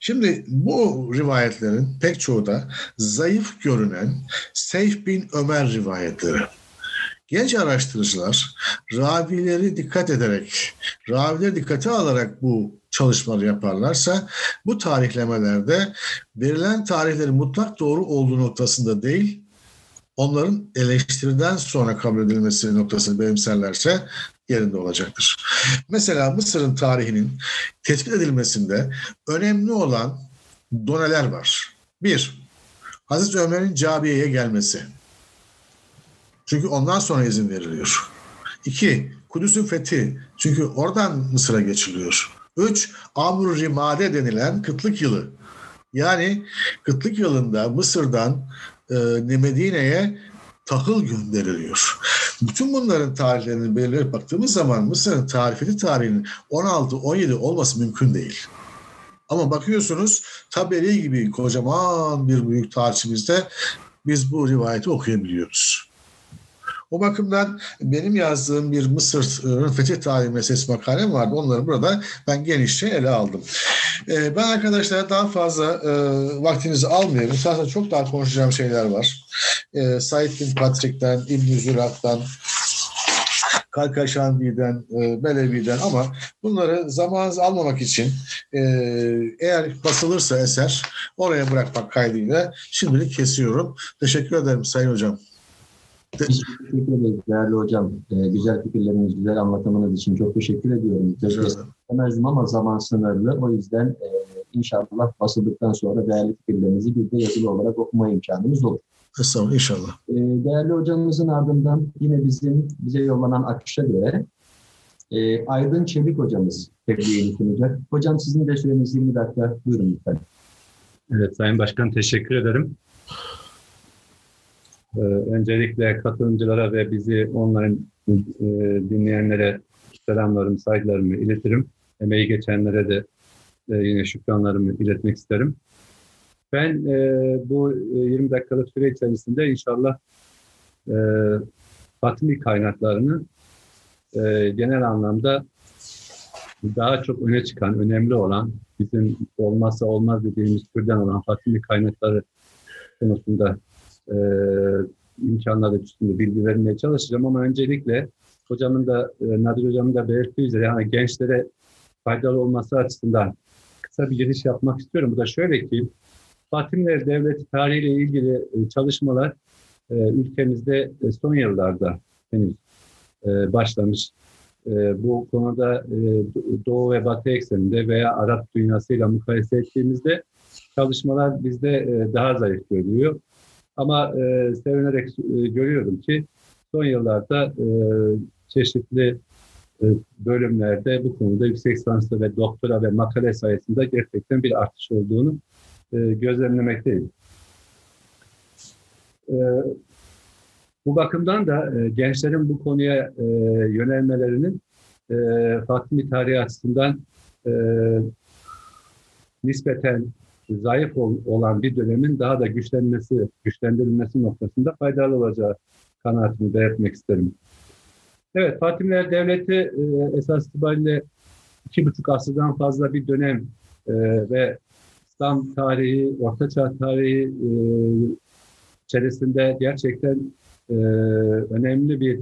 Speaker 4: Şimdi bu rivayetlerin pek çoğu da zayıf görünen Seyf bin Ömer rivayetleri. Genç araştırıcılar ravileri dikkat ederek, ravileri dikkate alarak bu çalışmaları yaparlarsa bu tarihlemelerde verilen tarihlerin mutlak doğru olduğu noktasında değil, onların eleştiriden sonra kabul edilmesi noktasını benimserlerse yerinde olacaktır. Mesela Mısır'ın tarihinin tespit edilmesinde önemli olan doneler var. Bir, Hazreti Ömer'in Cabiye'ye gelmesi. Çünkü ondan sonra izin veriliyor. İki, Kudüs'ün fethi. Çünkü oradan Mısır'a geçiliyor. Üç, Amr Rimade denilen kıtlık yılı. Yani kıtlık yılında Mısır'dan e, Medine'ye tahıl gönderiliyor. Bütün bunların tarihlerini belirleyip baktığımız zaman Mısır'ın tarifeti tarihinin 16-17 olması mümkün değil. Ama bakıyorsunuz Taberi gibi kocaman bir büyük tarihçimizde biz bu rivayeti okuyabiliyoruz. O bakımdan benim yazdığım bir Mısır'ın fetih tarihi meselesi makalem vardı. Onları burada ben genişçe ele aldım. Ee, ben arkadaşlar daha fazla e, vaktinizi almayayım. Zaten çok daha konuşacağım şeyler var. Said bin Patrick'ten, İbn-i Zürat'tan, Kalkaşandi'den, e, Belevi'den ama bunları zamanınızı almamak için e, eğer basılırsa eser oraya bırakmak kaydıyla şimdilik kesiyorum. Teşekkür ederim Sayın Hocam.
Speaker 6: Teşekkür ederiz değerli hocam. Ee, güzel fikirleriniz, güzel anlatımınız için çok teşekkür ediyorum. Demezdim ama zaman sınırlı. O yüzden e, inşallah basıldıktan sonra değerli fikirlerinizi bir de yazılı olarak okuma imkanımız olur.
Speaker 4: Estağfurullah inşallah.
Speaker 6: E, değerli hocamızın ardından yine bizim bize yollanan akışa göre e, Aydın Çelik hocamız tebliğini sunacak. Hocam sizin de süreniz 20 dakika. Buyurun lütfen.
Speaker 5: Evet Sayın Başkan teşekkür ederim. Ee, öncelikle katılımcılara ve bizi online e, dinleyenlere selamlarımı, saygılarımı iletirim. Emeği geçenlere de e, yine şükranlarımı iletmek isterim. Ben e, bu 20 dakikalık süre içerisinde inşallah e, Fatimi kaynaklarını genel anlamda daha çok öne çıkan, önemli olan, bizim olmazsa olmaz dediğimiz türden olan Fatimi kaynakları konusunda e, imkanları üstünde bilgi vermeye çalışacağım ama öncelikle hocamın da, e, Nadir hocamın da belirttiği üzere yani gençlere faydalı olması açısından kısa bir giriş yapmak istiyorum. Bu da şöyle ki Fatimiler Devleti tarihiyle ilgili e, çalışmalar e, ülkemizde e, son yıllarda henüz e, başlamış. E, bu konuda e, Doğu ve Batı ekseninde veya Arap dünyasıyla mukayese ettiğimizde çalışmalar bizde e, daha zayıf görülüyor. Ama e, sevinerek e, görüyorum ki son yıllarda e, çeşitli e, bölümlerde bu konuda yüksek lisanslı ve doktora ve makale sayesinde gerçekten bir artış olduğunu e, gözlemlemekteyim. E, bu bakımdan da e, gençlerin bu konuya e, yönelmelerinin e, Fatimi tarihi açısından e, nispeten zayıf ol, olan bir dönemin daha da güçlenmesi, güçlendirilmesi noktasında faydalı olacağı kanaatini belirtmek isterim. Evet, Fatimiler Devleti e, esas itibariyle iki buçuk asırdan fazla bir dönem e, ve İslam tarihi, Ortaçağ tarihi e, içerisinde gerçekten önemli bir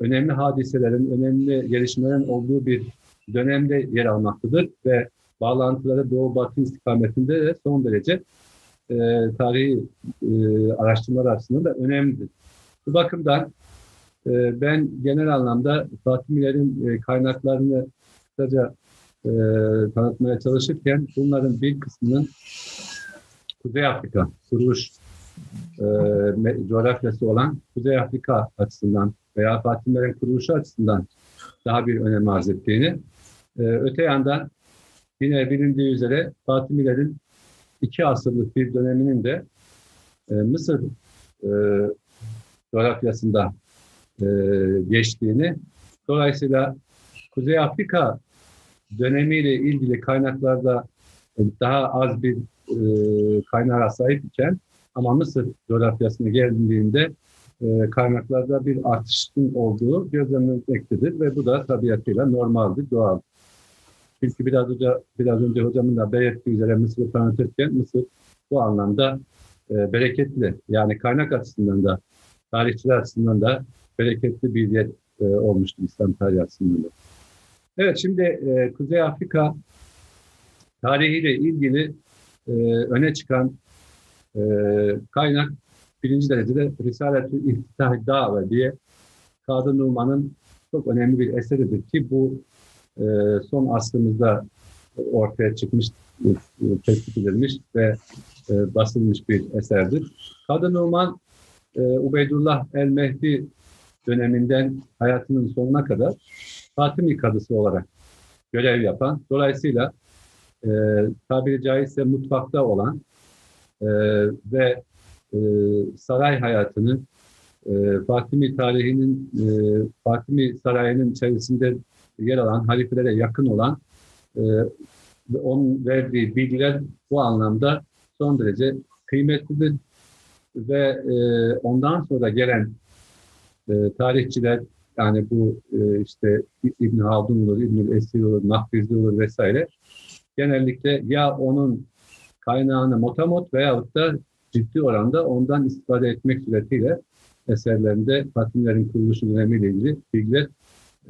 Speaker 5: önemli hadiselerin, önemli gelişmelerin olduğu bir dönemde yer almaktadır ve bağlantıları Doğu Batı istikametinde de son derece e, tarihi e, araştırmalar açısından da önemlidir. Bu bakımdan e, ben genel anlamda Fatimilerin e, kaynaklarını kısaca e, tanıtmaya çalışırken bunların bir kısmının Kuzey Afrika kuruluş e, coğrafyası olan Kuzey Afrika açısından veya Fatimilerin kuruluşu açısından daha bir önem arz ettiğini, e, öte yandan yine bilindiği üzere Fatimilerin iki asırlık bir döneminin de e, Mısır e, coğrafyasında e, geçtiğini, dolayısıyla Kuzey Afrika dönemiyle ilgili kaynaklarda daha az bir e, kaynağa sahip iken ama Mısır coğrafyasına geldiğinde e, kaynaklarda bir artışın olduğu gözlemlenmektedir ve bu da tabiatıyla normaldir, doğal. Çünkü biraz önce, biraz önce hocamın da belirttiği üzere Mısır'ı tanıtırken Mısır bu anlamda e, bereketli. Yani kaynak açısından da, tarihçiler açısından da bereketli bir yer e, olmuştur İslam tarihi açısından da. Evet şimdi e, Kuzey Afrika tarihiyle ilgili e, öne çıkan e, kaynak birinci derecede Risalet-ü İhtitah Dave diye Kadı Numan'ın çok önemli bir eseridir ki bu e, son asrımızda ortaya çıkmış, e, tespit edilmiş ve e, basılmış bir eserdir. Kadı Numan, e, Ubeydullah el-Mehdi döneminden hayatının sonuna kadar Fatimi kadısı olarak görev yapan, dolayısıyla e, tabiri caizse mutfakta olan e, ve e, saray hayatını e, Fatimi tarihinin e, Fatimi sarayının içerisinde yer alan halifelere yakın olan e, onun verdiği bilgiler bu anlamda son derece kıymetlidir. Ve e, ondan sonra gelen e, tarihçiler yani bu e, işte İbn Haldun olur, İbn Esir olur, Mahfizi olur vesaire genellikle ya onun kaynağını motamot veyahut da ciddi oranda ondan istifade etmek suretiyle eserlerinde Fatimilerin kuruluşu dönemiyle ilgili bilgiler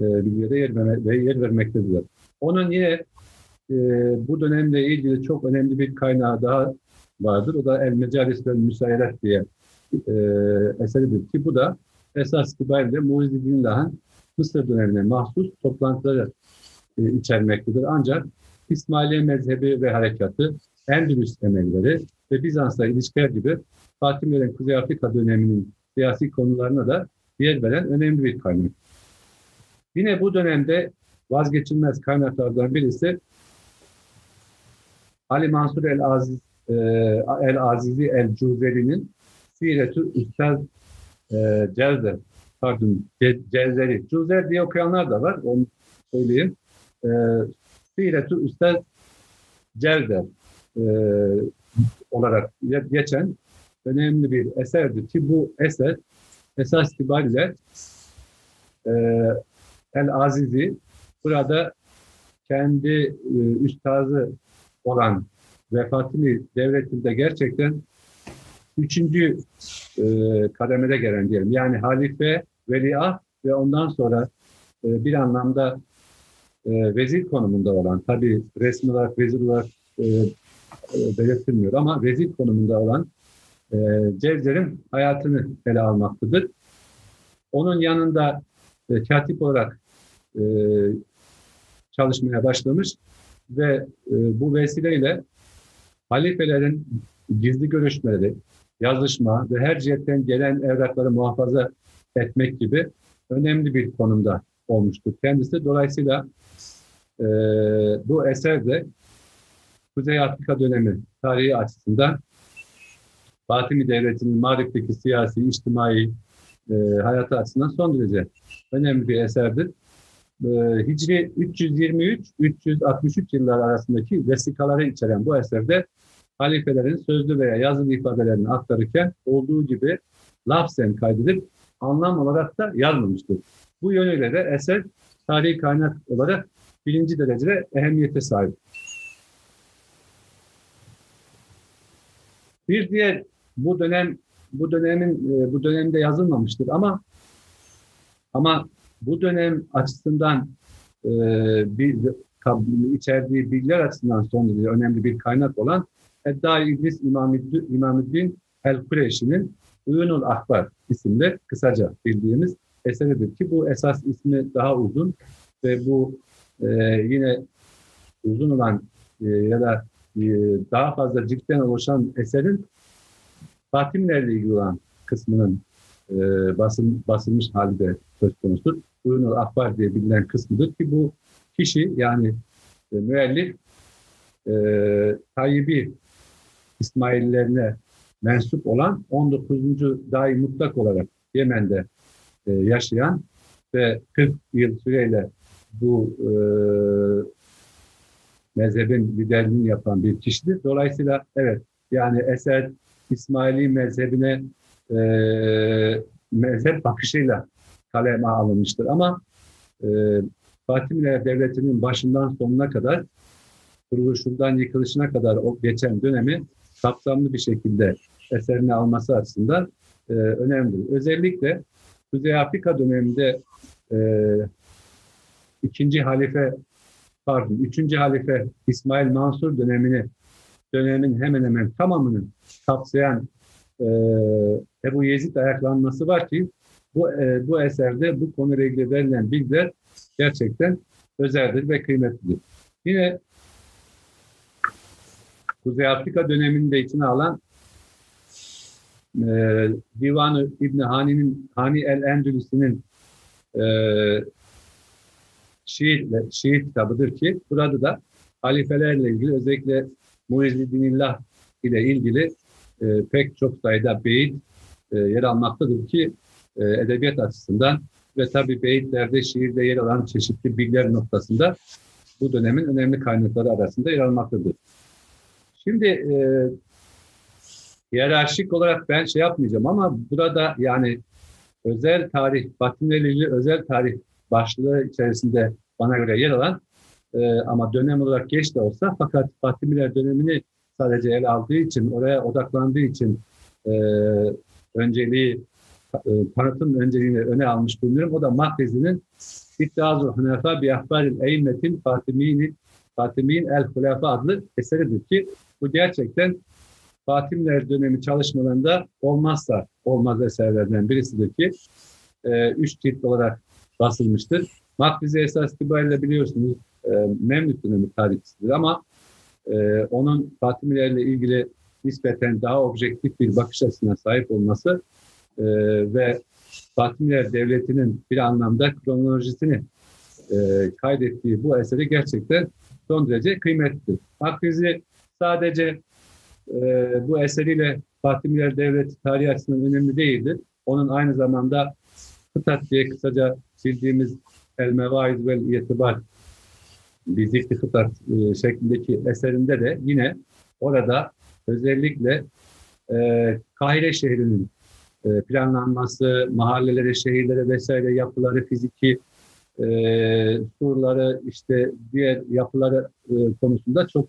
Speaker 5: e, bilgilere yer, verme, yer vermektedirler. Onun yine e, bu dönemle ilgili çok önemli bir kaynağı daha vardır. O da El Mecalis ve Müsayelet diye e, eseridir ki bu da esas itibariyle Muizzi Dinlah'ın Mısır dönemine mahsus toplantıları e, içermektedir. Ancak İsmailiye mezhebi ve harekatı, Endülüs emelleri ve Bizans'la ilişkiler gibi Fatimilerin Kuzey Afrika döneminin siyasi konularına da yer veren önemli bir kaynak. Yine bu dönemde vazgeçilmez kaynaklardan birisi Ali Mansur el Aziz e, el Azizi el Cuzeli'nin Siretü Üstad e, Cevzer, pardon Ce, Cevzeri, Cüzer diye okuyanlar da var, onu söyleyeyim. E, Siret-ü Üstad Cevzer e, olarak geçen önemli bir eserdir ki bu eser esas itibariyle e, El Azizi burada kendi e, üstazı olan ve Fatimi devletinde gerçekten üçüncü e, kademede gelen diyelim. Yani halife, veliaht ve ondan sonra e, bir anlamda e, vezir konumunda olan, tabi resmi olarak vezir olarak e, e, belirtilmiyor ama vezir konumunda olan e, Cevzer'in hayatını ele almaktadır. Onun yanında e, katip olarak e, çalışmaya başlamış ve e, bu vesileyle halifelerin gizli görüşmeleri, yazışma ve her cihetten gelen evrakları muhafaza etmek gibi önemli bir konumda olmuştur kendisi. Dolayısıyla e, bu eser de Kuzey Afrika dönemi tarihi açısından Fatimi Devleti'nin Mağrip'teki siyasi, içtimai e, hayatı açısından son derece önemli bir eserdir. E, Hicri 323-363 yıllar arasındaki vesikaları içeren bu eserde halifelerin sözlü veya yazılı ifadelerini aktarırken olduğu gibi lafzen kaydedip anlam olarak da yazmamıştır. Bu yönüyle de eser tarihi kaynak olarak birinci derecede ehemmiyete sahip. Bir diğer bu dönem bu dönemin e, bu dönemde yazılmamıştır ama ama bu dönem açısından e, bir içerdiği bilgiler açısından son derece önemli bir kaynak olan Edda İdris İmamüddin El Kureyşi'nin Uyunul Ahbar isimli kısaca bildiğimiz eseridir ki bu esas ismi daha uzun ve bu e, yine uzun olan e, ya da e, daha fazla ciltten oluşan eserin Fatimlerle ilgili olan kısmının e, basın, basılmış halde söz konusudur. Uyunul Ahbar diye bilinen kısmıdır ki bu kişi yani e, müellif e, Tayyip'i İsmaillerine mensup olan 19. dahi mutlak olarak Yemen'de e, yaşayan ve 40 yıl süreyle bu e, mezhebin liderliğini yapan bir kişidir. Dolayısıyla evet yani eser İsmaili mezhebine e, mezhep bakışıyla kaleme alınmıştır. Ama e, Fatimiler Devleti'nin başından sonuna kadar kuruluşundan yıkılışına kadar o geçen dönemi kapsamlı bir şekilde eserine alması açısından e, önemli. Özellikle Kuzey Afrika döneminde e, ikinci halife pardon, üçüncü halife İsmail Mansur dönemini dönemin hemen hemen tamamını kapsayan e, Ebu Yezid ayaklanması var ki bu e, bu eserde bu konuyla ilgili verilen bilgiler gerçekten özeldir ve kıymetlidir. Yine Kuzey Afrika döneminde içine alan e, Divanı İbni Hani'nin Hani el Endülüs'ünün e, şiir, şiir kitabıdır ki burada da halifelerle ilgili özellikle Muizzidinillah ile ilgili e, pek çok sayıda beyit e, yer almaktadır ki e, edebiyat açısından ve tabi beyitlerde, şiirde yer alan çeşitli bilgiler noktasında bu dönemin önemli kaynakları arasında yer almaktadır. Şimdi e, hiyerarşik olarak ben şey yapmayacağım ama burada yani özel tarih, Batınerili özel tarih başlığı içerisinde bana göre yer alan e, ama dönem olarak geç de olsa fakat Fatimiler dönemini sadece ele aldığı için, oraya odaklandığı için e, önceliği, e, tanıtım önceliğini öne almış bulunuyorum. O da Mahrezi'nin İddiazu Hünefa bi Ahbaril Eymmetin Fatimi'nin Fatimi'nin El Hulefa adlı eseridir ki bu gerçekten Fatimler dönemi çalışmalarında olmazsa olmaz eserlerden birisidir ki e, üç cilt olarak basılmıştır. Makrize esas itibariyle biliyorsunuz e, Memlük dönemi tarihçisidir ama e, onun Fatimilerle ilgili nispeten daha objektif bir bakış açısına sahip olması e, ve Fatimiler Devleti'nin bir anlamda kronolojisini e, kaydettiği bu eseri gerçekten son derece kıymetlidir. Makrizi sadece e, bu eseriyle Fatimiler Devleti tarihi açısından önemli değildir. Onun aynı zamanda Hıtat diye kısaca bildiğimiz El Mevaiz vel İtibar Bizikli Hıtat e, şeklindeki eserinde de yine orada özellikle e, Kahire şehrinin planlanması, mahallelere, şehirlere vesaire yapıları, fiziki e, surları, işte diğer yapıları e, konusunda çok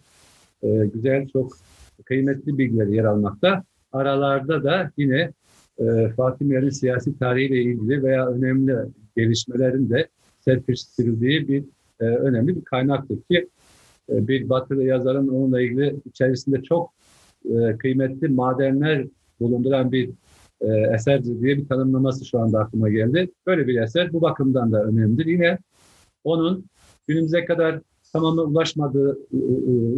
Speaker 5: e, güzel, çok kıymetli bilgiler yer almakta. Aralarda da yine e, Fatimilerin siyasi tarihiyle ilgili veya önemli gelişmelerin de serpiştirildiği bir e, önemli bir kaynaktır ki e, bir batılı yazarın onunla ilgili içerisinde çok e, kıymetli madenler bulunduran bir e, eserdir diye bir tanımlaması şu anda aklıma geldi. Böyle bir eser bu bakımdan da önemlidir. Yine onun günümüze kadar tamamı ulaşmadığı,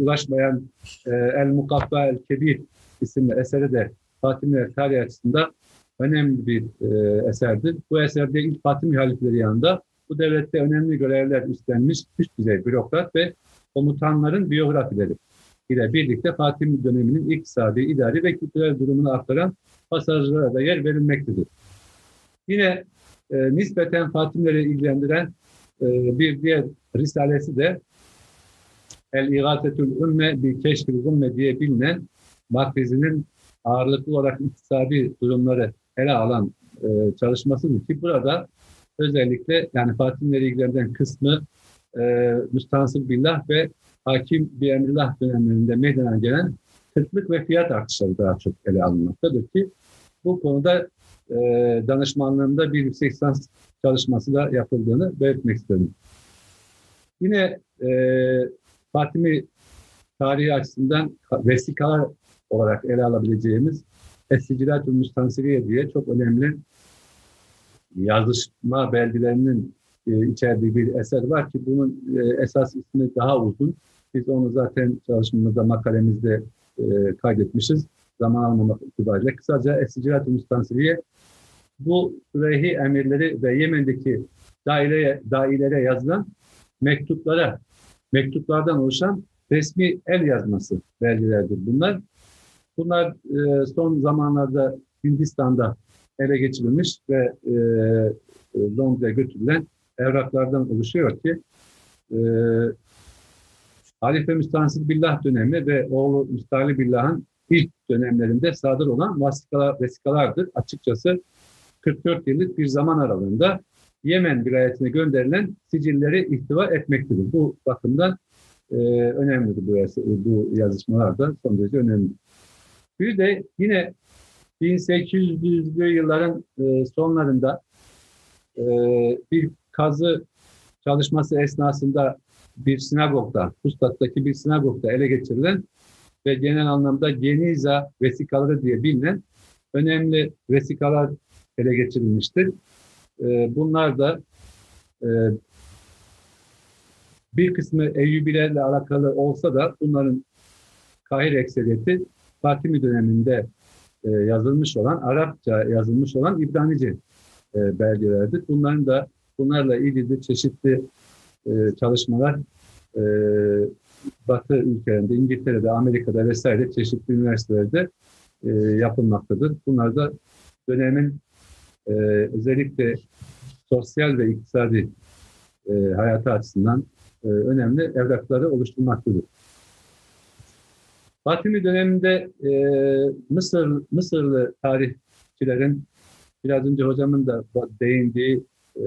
Speaker 5: ulaşmayan e, El Mukaffa El Kebir isimli eseri de Fatimiler tarihi açısından önemli bir e, eserdir. Bu eserde ilk Fatimi halifleri yanında bu devlette önemli görevler üstlenmiş üst düzey bürokrat ve komutanların biyografileri ile birlikte Fatimi döneminin iktisadi, idari ve kültürel durumunu aktaran pasajlara da yer verilmektedir. Yine e, nispeten Fatimileri ilgilendiren e, bir diğer risalesi de El-İgatetül Ümme bir Keşfil Ümme diye bilinen Makrizi'nin ağırlıklı olarak iktisadi durumları ele alan e, çalışmasıdır ki burada özellikle yani Fatimileri ilgilendiren kısmı e, Müstansıl Billah ve Hakim bir Emrillah dönemlerinde meydana gelen kıtlık ve fiyat artışları daha çok ele alınmaktadır ki bu konuda e, danışmanlığında bir yüksek lisans çalışması da yapıldığını belirtmek istedim. Yine e, Fatimi tarihi açısından vesikalar olarak ele alabileceğimiz Esicilatül Müstansiriye diye çok önemli yazışma belgelerinin e, içerdiği bir eser var ki bunun e, esas ismi daha uzun. Biz onu zaten çalışmamızda, makalemizde e, kaydetmişiz. Zaman almamak itibariyle. Kısaca Esicilat-ı Müstansiriye bu Sürehi emirleri ve Yemen'deki daireye, dairelere yazılan mektuplara, mektuplardan oluşan resmi el yazması belgelerdir bunlar. Bunlar e, son zamanlarda Hindistan'da ele geçirilmiş ve e, e Londra'ya götürülen evraklardan oluşuyor ki e, Halife Müstansıl Billah dönemi ve oğlu Müstahli Billah'ın ilk dönemlerinde sadır olan vasikalar, vesikalardır. Açıkçası 44 yıllık bir zaman aralığında Yemen vilayetine gönderilen sicilleri ihtiva etmektedir. Bu bakımdan e, önemlidir bu, bu yazışmalar da son derece önemli. Bir de yine 1800'lü yılların e, sonlarında e, bir kazı çalışması esnasında bir sinagogda, Pustat'taki bir sinagogda ele geçirilen ve genel anlamda Geniza vesikaları diye bilinen önemli vesikalar ele geçirilmiştir. Ee, bunlar da e, bir kısmı Eyyubilerle alakalı olsa da bunların Kahir ekseriyeti Fatimi döneminde e, yazılmış olan, Arapça yazılmış olan İbranice e, belgelerdir. Bunların da bunlarla ilgili çeşitli çalışmalar Batı ülkelerinde, İngiltere'de, Amerika'da vesaire çeşitli üniversitelerde yapılmaktadır. Bunlar da dönemin e, özellikle sosyal ve iktisadi e, hayatı açısından e, önemli evrakları oluşturmaktadır. Fatimi döneminde e, Mısır Mısırlı tarihçilerin biraz önce hocamın da değindiği e,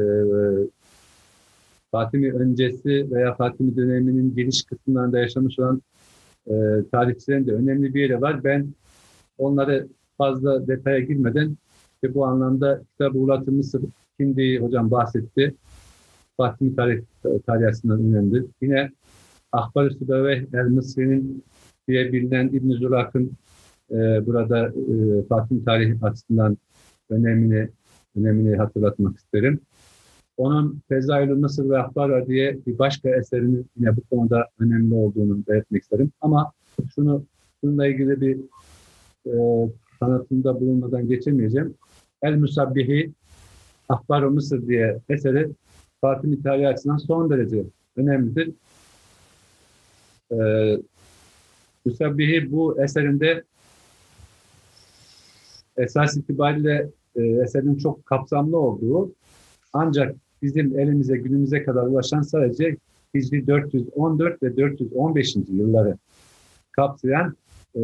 Speaker 5: Fatimi öncesi veya Fatimi döneminin giriş kısımlarında yaşamış olan e, tarihçilerin de önemli bir yeri var. Ben onları fazla detaya girmeden ve bu anlamda Kitab-ı Ulat-ı Mısır şimdi hocam bahsetti. Fatimi tarih, tarih açısından önemli. Yine Ahbar-ı Sübeve el-Mısri'nin diye bilinen İbn-i Zulak'ın e, burada e, Fatimi tarih açısından önemini önemini hatırlatmak isterim. Onun Fezailü Mısır ve Ahbara diye bir başka eserinin yine bu konuda önemli olduğunu belirtmek isterim. Ama şunu bununla ilgili bir e, tanıtımda bulunmadan geçemeyeceğim. El Musabbihi ahbar Mısır diye eseri Fatih tarihi açısından son derece önemlidir. Ee, Musabbihi bu eserinde esas itibariyle e, eserin çok kapsamlı olduğu ancak bizim elimize günümüze kadar ulaşan sadece Hicri 414 ve 415. yılları kapsayan e,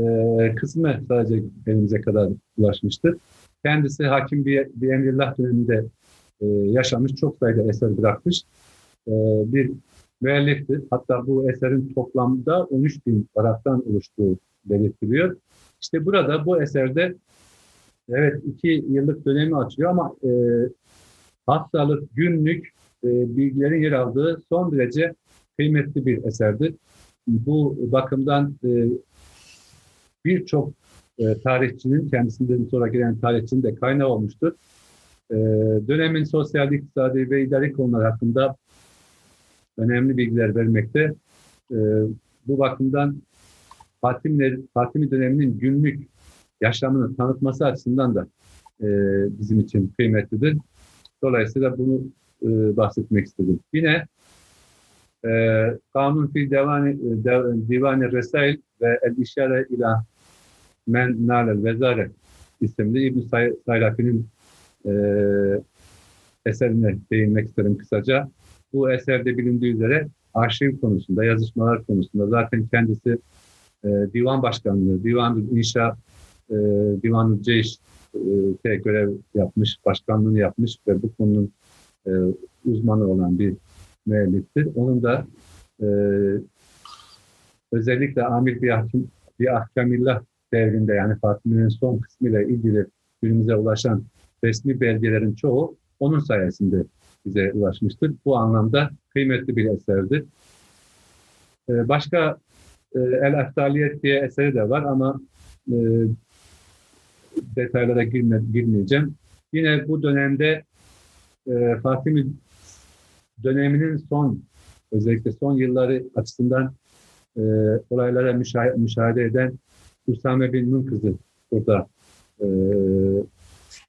Speaker 5: kısmı sadece elimize kadar ulaşmıştır. Kendisi hakim bir, bir emrillah döneminde e, yaşamış, çok sayıda eser bırakmış e, bir müelliftir. Hatta bu eserin toplamda 13 bin taraftan oluştuğu belirtiliyor. İşte burada bu eserde evet iki yıllık dönemi açıyor ama e, haftalık, günlük e, bilgilerin yer aldığı son derece kıymetli bir eserdir. Bu bakımdan e, birçok e, tarihçinin, kendisinden sonra gelen tarihçinin de kaynağı olmuştur. Dönemin sosyal, iktisadi ve idari konular hakkında önemli bilgiler vermekte. Bu bakımdan Fatimi, Fatimi döneminin günlük yaşamını tanıtması açısından da bizim için kıymetlidir. Dolayısıyla bunu e, bahsetmek istedim. Yine e, Kanun fil Divani, Divani Resail ve El İşare ila Men Nalel Vezare isimli İbn Sayrafi'nin e, eserine değinmek isterim kısaca. Bu eserde bilindiği üzere arşiv konusunda, yazışmalar konusunda zaten kendisi e, divan başkanlığı, divan inşa, e, divan ceyş e, görev yapmış, başkanlığını yapmış ve bu konunun e, uzmanı olan bir müelliftir. Onun da e, özellikle Amir bir, ahkim, bir ahkamillah devrinde yani Fatimi'nin son kısmıyla ilgili günümüze ulaşan resmi belgelerin çoğu onun sayesinde bize ulaşmıştır. Bu anlamda kıymetli bir eserdir. Ee, başka e, El Eftaliyet diye eseri de var ama e, detaylara girme, girmeyeceğim. Yine bu dönemde e, Fatimi döneminin son özellikle son yılları açısından e, olaylara müşah müşahede eden Usame bin Munkız'ı burada e,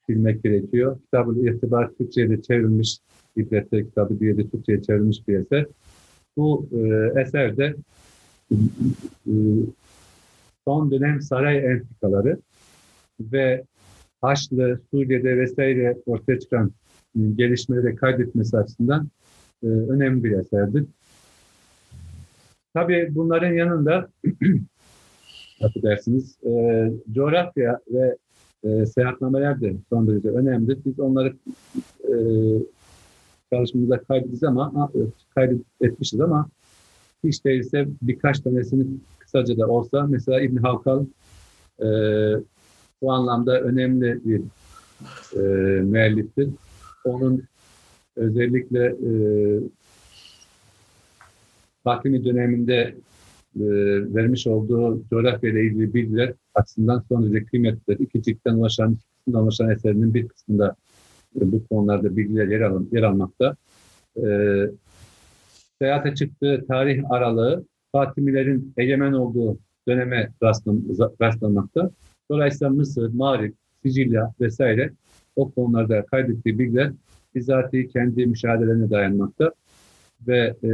Speaker 5: bilmek gerekiyor. Kitab-ı İrtibar Türkçe'ye çevrilmiş, İbretler kitabı diye de Türkçe'ye çevrilmiş bir eser. Bu e, eserde e, son dönem saray entrikaları ve Haçlı, Suriye'de vesaire ortaya çıkan e, gelişmeleri kaydetmesi açısından e, önemli bir eserdir. Tabii bunların yanında <clears throat> affedersiniz e, coğrafya ve e, seyahatnameler de son derece önemli. Biz onları e, çalışmamızda kaydediz ama kaydetmişiz ama hiç değilse birkaç tanesini kısaca da olsa mesela İbn Havkal e, bu anlamda önemli bir e, müelliftir. Onun özellikle e, Fatimi döneminde e, vermiş olduğu coğrafya ile ilgili bilgiler açısından son derece kıymetlidir. İki ciltten ulaşan, iki ulaşan eserinin bir kısmında e, bu konularda bilgiler yer, al, yer almakta. E, seyahate çıktığı tarih aralığı Fatimilerin egemen olduğu döneme rastlanmakta. Dolayısıyla Mısır, Mağrip, Sicilya vesaire o konularda kaydettiği bilgiler bizzati kendi müşahedelerine dayanmakta ve e,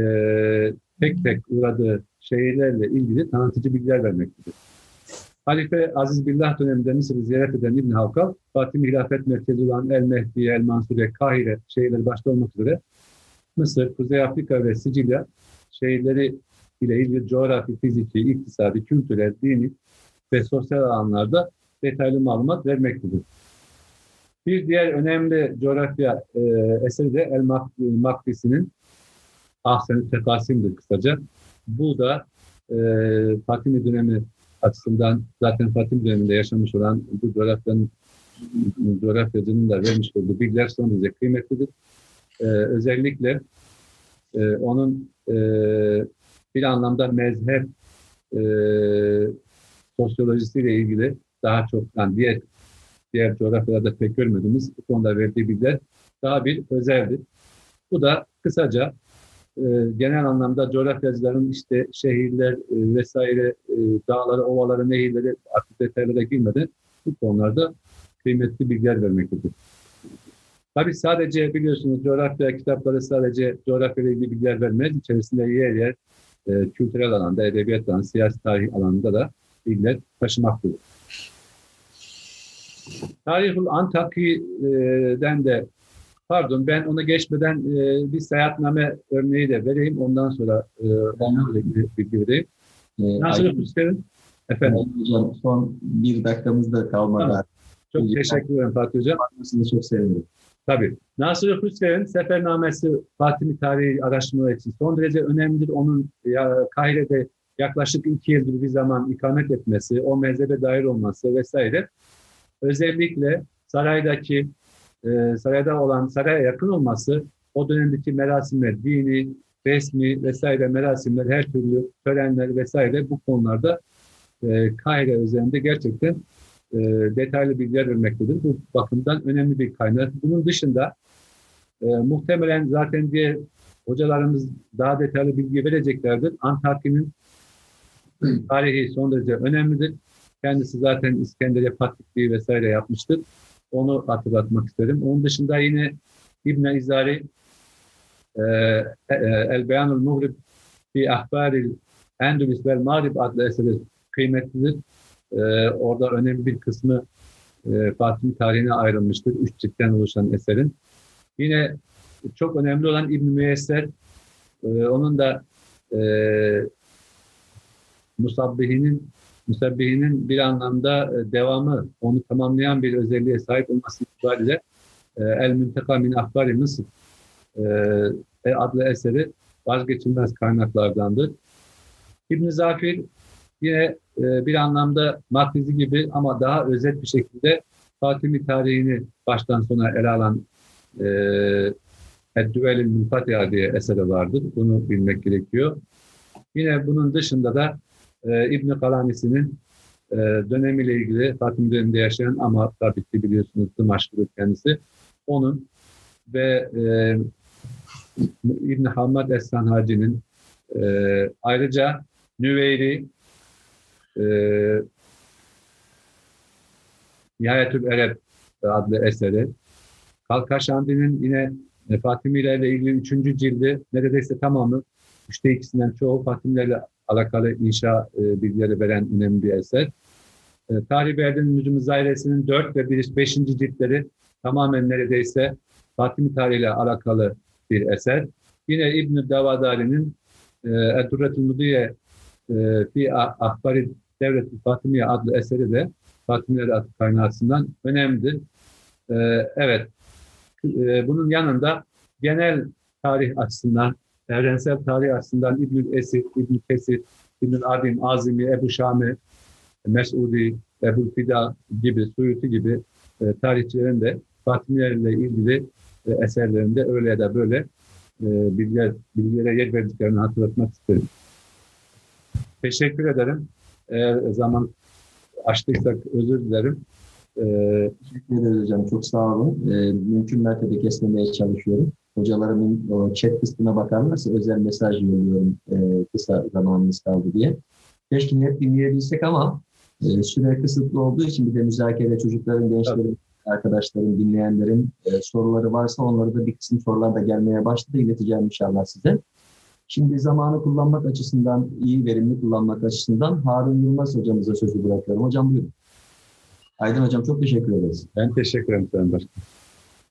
Speaker 5: tek tek uğradığı şehirlerle ilgili tanıtıcı bilgiler vermektedir. Halife Aziz Billah döneminde Mısır'ı ziyaret eden İbn Havkal, Fatimi Hilafet Merkezi olan El Mehdi, El Mansure, Kahire şehirleri başta olmak üzere Mısır, Kuzey Afrika ve Sicilya şehirleri ile ilgili coğrafi, fiziki, iktisadi, kültürel, dini ve sosyal alanlarda detaylı malumat vermektedir. Bir diğer önemli coğrafya e, eseri de El Makdisi'nin Ahsen-i Tekasim'dir kısaca. Bu da e, Fatimi dönemi açısından zaten Fatimi döneminde yaşamış olan bu coğrafyanın coğrafyacının da vermiş olduğu bilgiler son derece kıymetlidir. Ee, özellikle e, onun e, bir anlamda mezhep e, sosyolojisiyle ilgili daha çok yani diğer diğer coğrafyalarda pek görmediğimiz bu konuda verdiği bilgiler daha bir özeldir. Bu da kısaca e, genel anlamda coğrafyacıların işte şehirler e, vesaire e, dağları, ovaları, nehirleri artık detaylara girmeden bu konularda kıymetli bilgiler vermektedir. Tabii sadece biliyorsunuz coğrafya kitapları sadece coğrafya ilgili bilgiler vermez. İçerisinde yer yer e, kültürel alanda, edebiyat alanda, siyasi tarih alanında da bilgiler taşımaktadır. Tarihul Antaki'den de pardon ben ona geçmeden e, bir seyahatname örneği de vereyim. Ondan sonra e, onunla ilgili bilgi vereyim.
Speaker 6: Ee,
Speaker 5: Nasıl Hüseyin? Efendim.
Speaker 6: Hocam son bir dakikamız da kalmadı.
Speaker 5: Tamam. Çok teşekkür ederim Fatih Hocam.
Speaker 6: Sizi çok sevinirim.
Speaker 5: Tabii. Nasır Hüseyin Sefernamesi Fatimi tarihi araştırmaları için son derece önemlidir. Onun ya, Kahire'de yaklaşık iki yıl gibi bir zaman ikamet etmesi, o mezhebe dair olması vesaire. Özellikle saraydaki, e, sarayda olan, saraya yakın olması, o dönemdeki merasimler, dini, resmi vesaire merasimler, her türlü törenler vesaire bu konularda e, Kahire üzerinde gerçekten e, detaylı bilgiler vermektedir. Bu bakımdan önemli bir kaynak. Bunun dışında e, muhtemelen zaten diğer hocalarımız daha detaylı bilgi vereceklerdir. Antakya'nın tarihi son derece önemlidir. Kendisi zaten İskenderiye Patrikliği vesaire yapmıştır. Onu hatırlatmak isterim. Onun dışında yine İbn İzari e, e, El Beyanul Muhrib fi Ahbaril Endülüs vel Mağrib adlı eseri kıymetlidir. E, orada önemli bir kısmı e, Fatimi tarihine ayrılmıştır. Üç ciltten oluşan eserin. Yine çok önemli olan İbn Müyesser, e, onun da e, Musabbihinin Musabbihinin bir anlamda e, devamı, onu tamamlayan bir özelliğe sahip olması itibariyle e, El Münteka min Ahbari Mısır e, adlı eseri vazgeçilmez kaynaklardandır. İbn Zafir yine e, bir anlamda Makrizi gibi ama daha özet bir şekilde Fatimi tarihini baştan sona ele alan e, Eddüvel'in Münfatiha diye eseri vardır. Bunu bilmek gerekiyor. Yine bunun dışında da e, İbn-i Kalanisi'nin e, dönemiyle ilgili Fatimi döneminde yaşayan ama tabii ki biliyorsunuz Dımaşkı'dır kendisi. Onun ve e, İbn Hamad Es-Sanhaci'nin e, ayrıca Nüveyri e, Nihayetül Ereb adlı eseri Kalkaşandi'nin yine e, Fatimilerle ilgili üçüncü cildi neredeyse tamamı üçte ikisinden çoğu Fatimilerle alakalı inşa e, bilgileri veren önemli bir eser. E, Tarih Berdi'nin Nücum Zairesinin dört ve beşinci ciltleri tamamen neredeyse Fatimi tarihiyle alakalı bir eser. Yine İbn-i Davadari'nin e, Eddurretül Mudiye e, fi Ahbari Devlet-i Fatimiye adlı eseri de Fatimiler adlı kaynağından önemlidir. E, evet, e, bunun yanında genel tarih açısından, evrensel tarih açısından İbnül Esir, İbn Kesir, İbnül Adim, Azimi, Ebu Şami, Mesudi, Ebu Fida gibi, Suyuti gibi e, tarihçilerin de Fatimilerle ilgili e, eserlerinde öyle ya da böyle e, bilgiler, bilgilere yer verdiklerini hatırlatmak isterim. Teşekkür ederim. Eğer zaman açtıysak özür dilerim.
Speaker 6: Ee, Teşekkür ederiz hocam. Çok sağ olun. Ee, mümkün mertebe kesmemeye çalışıyorum. Hocalarımın o chat kısmına bakarlarsa özel mesaj yolluyorum e, kısa zamanımız kaldı diye. Keşke hep dinleyebilsek ama e, süre kısıtlı olduğu için bir de müzakere çocukların, gençlerin, arkadaşların, dinleyenlerin e, soruları varsa onları da bir kısım sorular da gelmeye başladı. İleteceğim inşallah size. Şimdi zamanı kullanmak açısından, iyi verimli kullanmak açısından Harun Yılmaz hocamıza sözü bırakıyorum. Hocam buyurun. Aydın hocam çok teşekkür ederiz.
Speaker 5: Ben teşekkür ederim Başkan.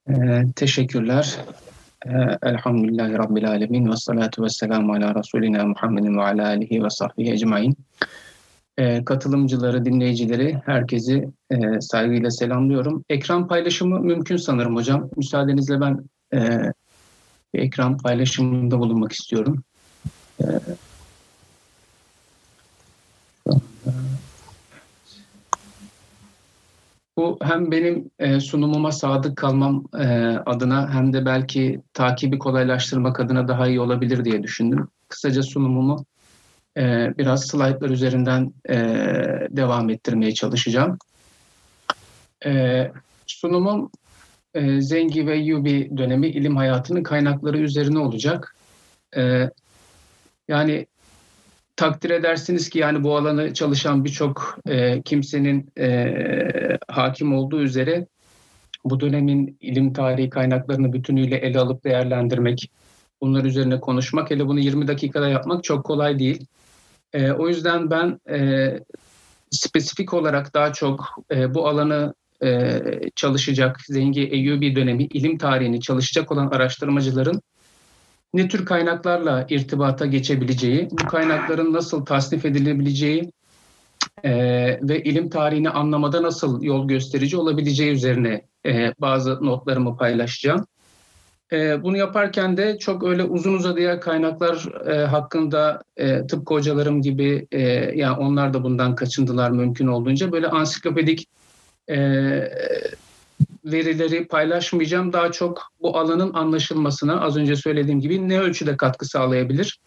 Speaker 7: Ee, teşekkürler. Ee, Elhamdülillahi Rabbil Alemin ve salatu ve selamu ala Resulina Muhammedin ve ala alihi ve sahbihi ecmain. Ee, katılımcıları, dinleyicileri, herkesi e, saygıyla selamlıyorum. Ekran paylaşımı mümkün sanırım hocam. Müsaadenizle ben e, ekran paylaşımında bulunmak istiyorum. Ee, Bu hem benim e, sunumuma sadık kalmam e, adına hem de belki takibi kolaylaştırmak adına daha iyi olabilir diye düşündüm. Kısaca sunumumu e, biraz slaytlar üzerinden devam ettirmeye çalışacağım. Sunumum Zengi ve Yubi dönemi ilim hayatının kaynakları üzerine olacak. Yani takdir edersiniz ki yani bu alanı çalışan birçok e, kimsenin e, hakim olduğu üzere bu dönemin ilim tarihi kaynaklarını bütünüyle ele alıp değerlendirmek, bunlar üzerine konuşmak, hele bunu 20 dakikada yapmak çok kolay değil. E, o yüzden ben e, spesifik olarak daha çok e, bu alanı e, çalışacak, Zengi Eyyubi dönemi ilim tarihini çalışacak olan araştırmacıların ne tür kaynaklarla irtibata geçebileceği, bu kaynakların nasıl tasnif edilebileceği e, ve ilim tarihini anlamada nasıl yol gösterici olabileceği üzerine e, bazı notlarımı paylaşacağım. E, bunu yaparken de çok öyle uzun uzadıya kaynaklar e, hakkında e, tıpkı hocalarım gibi e, yani onlar da bundan kaçındılar mümkün olduğunca böyle ansiklopedik e, verileri paylaşmayacağım. Daha çok bu alanın anlaşılmasına az önce söylediğim gibi ne ölçüde katkı sağlayabilir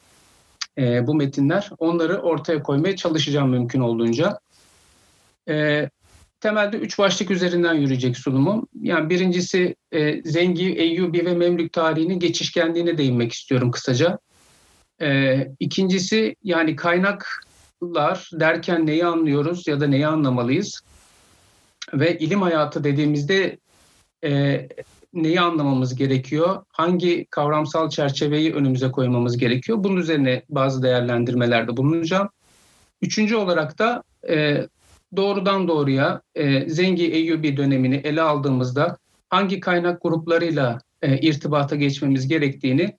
Speaker 7: e, bu metinler. Onları ortaya koymaya çalışacağım mümkün olduğunca. E, temelde üç başlık üzerinden yürüyecek sunumum. Yani birincisi e, Zengi, Eyyubi ve Memlük tarihinin geçişkenliğine değinmek istiyorum kısaca. E, ikincisi yani kaynaklar derken neyi anlıyoruz ya da neyi anlamalıyız? Ve ilim hayatı dediğimizde e, neyi anlamamız gerekiyor? Hangi kavramsal çerçeveyi önümüze koymamız gerekiyor? Bunun üzerine bazı değerlendirmelerde bulunacağım. Üçüncü olarak da e, doğrudan doğruya e, Zengi Eyyubi dönemini ele aldığımızda hangi kaynak gruplarıyla e, irtibata geçmemiz gerektiğini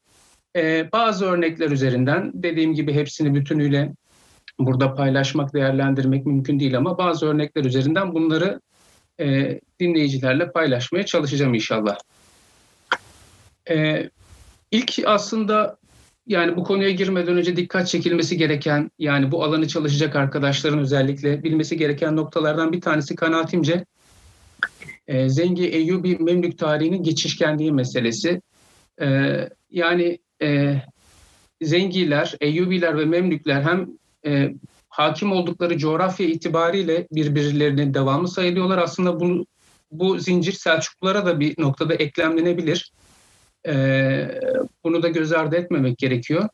Speaker 7: e, bazı örnekler üzerinden dediğim gibi hepsini bütünüyle burada paylaşmak, değerlendirmek mümkün değil ama bazı örnekler üzerinden bunları e, dinleyicilerle paylaşmaya çalışacağım inşallah. E, ilk aslında yani bu konuya girmeden önce dikkat çekilmesi gereken yani bu alanı çalışacak arkadaşların özellikle bilmesi gereken noktalardan bir tanesi kanaatimce e, Zengi Eyyubi Memlük tarihinin geçişkenliği meselesi. E, yani e, Zengiler, Eyyubiler ve Memlükler hem e, hakim oldukları coğrafya itibariyle birbirlerinin devamı sayılıyorlar. Aslında bu, bu zincir Selçuklulara da bir noktada eklemlenebilir. Ee, bunu da göz ardı etmemek gerekiyor.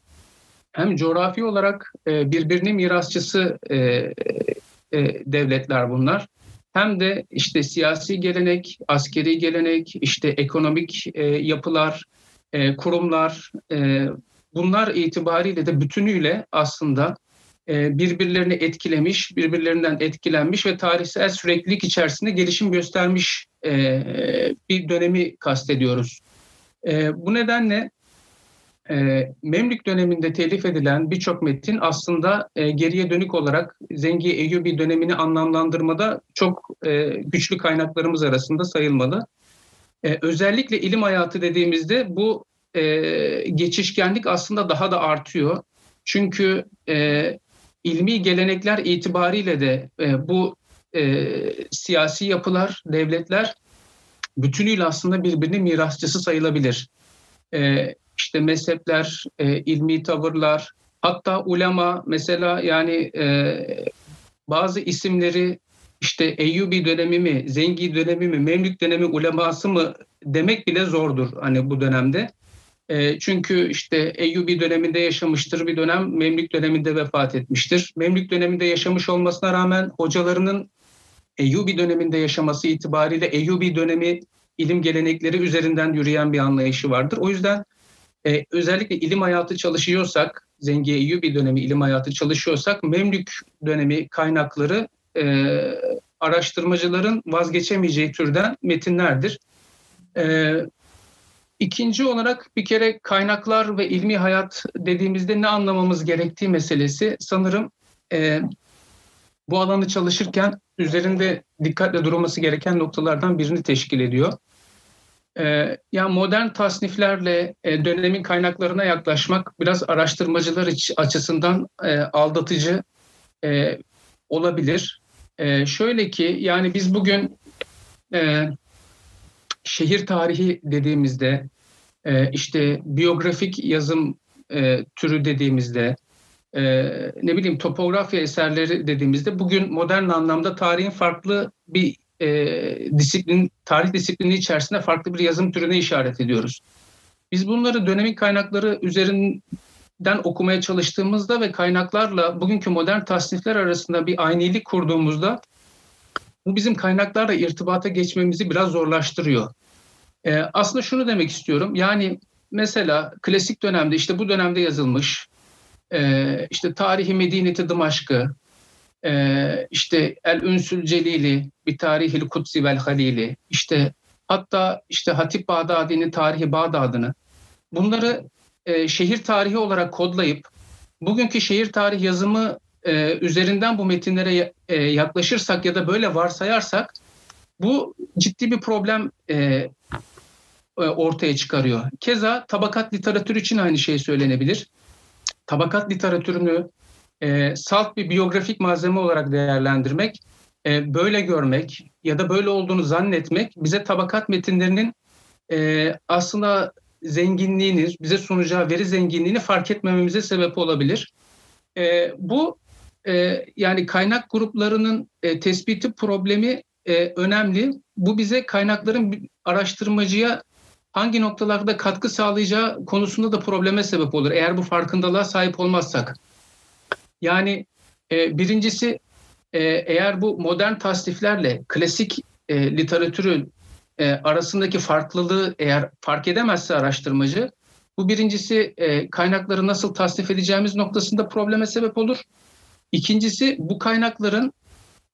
Speaker 7: Hem coğrafi olarak e, birbirinin mirasçısı e, e, devletler bunlar. Hem de işte siyasi gelenek, askeri gelenek, işte ekonomik e, yapılar, e, kurumlar, e, bunlar itibariyle de bütünüyle aslında birbirlerini etkilemiş, birbirlerinden etkilenmiş ve tarihsel süreklilik içerisinde gelişim göstermiş e, bir dönemi kastediyoruz. E, bu nedenle Memlük döneminde telif edilen birçok metin aslında geriye dönük olarak Zengi Eyyubi dönemini anlamlandırmada çok güçlü kaynaklarımız arasında sayılmalı. özellikle ilim hayatı dediğimizde bu geçişkenlik aslında daha da artıyor. Çünkü ilmi gelenekler itibariyle de e, bu e, siyasi yapılar, devletler bütünüyle aslında birbirinin mirasçısı sayılabilir. E, işte mezhepler, e, ilmi tavırlar, hatta ulema mesela yani e, bazı isimleri işte Eyyubi dönemi mi, Zengi dönemi mi, Memlük dönemi uleması mı demek bile zordur hani bu dönemde. E, çünkü işte Eyyubi döneminde yaşamıştır, bir dönem Memlük döneminde vefat etmiştir. Memlük döneminde yaşamış olmasına rağmen hocalarının Eyyubi döneminde yaşaması itibariyle Eyyubi dönemi ilim gelenekleri üzerinden yürüyen bir anlayışı vardır. O yüzden e, özellikle ilim hayatı çalışıyorsak, Zengi Eyyubi dönemi ilim hayatı çalışıyorsak Memlük dönemi kaynakları e, araştırmacıların vazgeçemeyeceği türden metinlerdir. E, İkinci olarak bir kere kaynaklar ve ilmi hayat dediğimizde ne anlamamız gerektiği meselesi sanırım e, bu alanı çalışırken üzerinde dikkatle durulması gereken noktalardan birini teşkil ediyor. E, yani modern tasniflerle e, dönemin kaynaklarına yaklaşmak biraz araştırmacılar açısından e, aldatıcı e, olabilir. E, şöyle ki yani biz bugün e, şehir tarihi dediğimizde e, işte biyografik yazım e, türü dediğimizde e, ne bileyim topografya eserleri dediğimizde bugün modern anlamda tarihin farklı bir e, disiplin tarih disiplini içerisinde farklı bir yazım türüne işaret ediyoruz. Biz bunları dönemin kaynakları üzerinden okumaya çalıştığımızda ve kaynaklarla bugünkü modern tasnifler arasında bir aynilik kurduğumuzda bu bizim kaynaklarla irtibata geçmemizi biraz zorlaştırıyor. E, aslında şunu demek istiyorum. Yani mesela klasik dönemde işte bu dönemde yazılmış e, işte tarihi Medineti Dımaşk'ı e, işte El Ünsül Celili, bir tarihil Kutsi vel Halili, işte hatta işte Hatip Bağdadi'nin tarihi Bağdad'ını bunları e, şehir tarihi olarak kodlayıp bugünkü şehir tarih yazımı e, üzerinden bu metinlere e, yaklaşırsak ya da böyle varsayarsak bu ciddi bir problem e, e, ortaya çıkarıyor. Keza tabakat literatürü için aynı şey söylenebilir. Tabakat literatürünü e, salt bir biyografik malzeme olarak değerlendirmek, e, böyle görmek ya da böyle olduğunu zannetmek bize tabakat metinlerinin e, aslında zenginliğini, bize sunacağı veri zenginliğini fark etmememize sebep olabilir. E, bu e, yani kaynak gruplarının e, tespiti problemi e, önemli. Bu bize kaynakların araştırmacıya hangi noktalarda katkı sağlayacağı konusunda da probleme sebep olur. Eğer bu farkındalığa sahip olmazsak. Yani e, birincisi e, eğer bu modern tasniflerle klasik e, literatürün e, arasındaki farklılığı eğer fark edemezse araştırmacı, bu birincisi e, kaynakları nasıl tasnif edeceğimiz noktasında probleme sebep olur. İkincisi bu kaynakların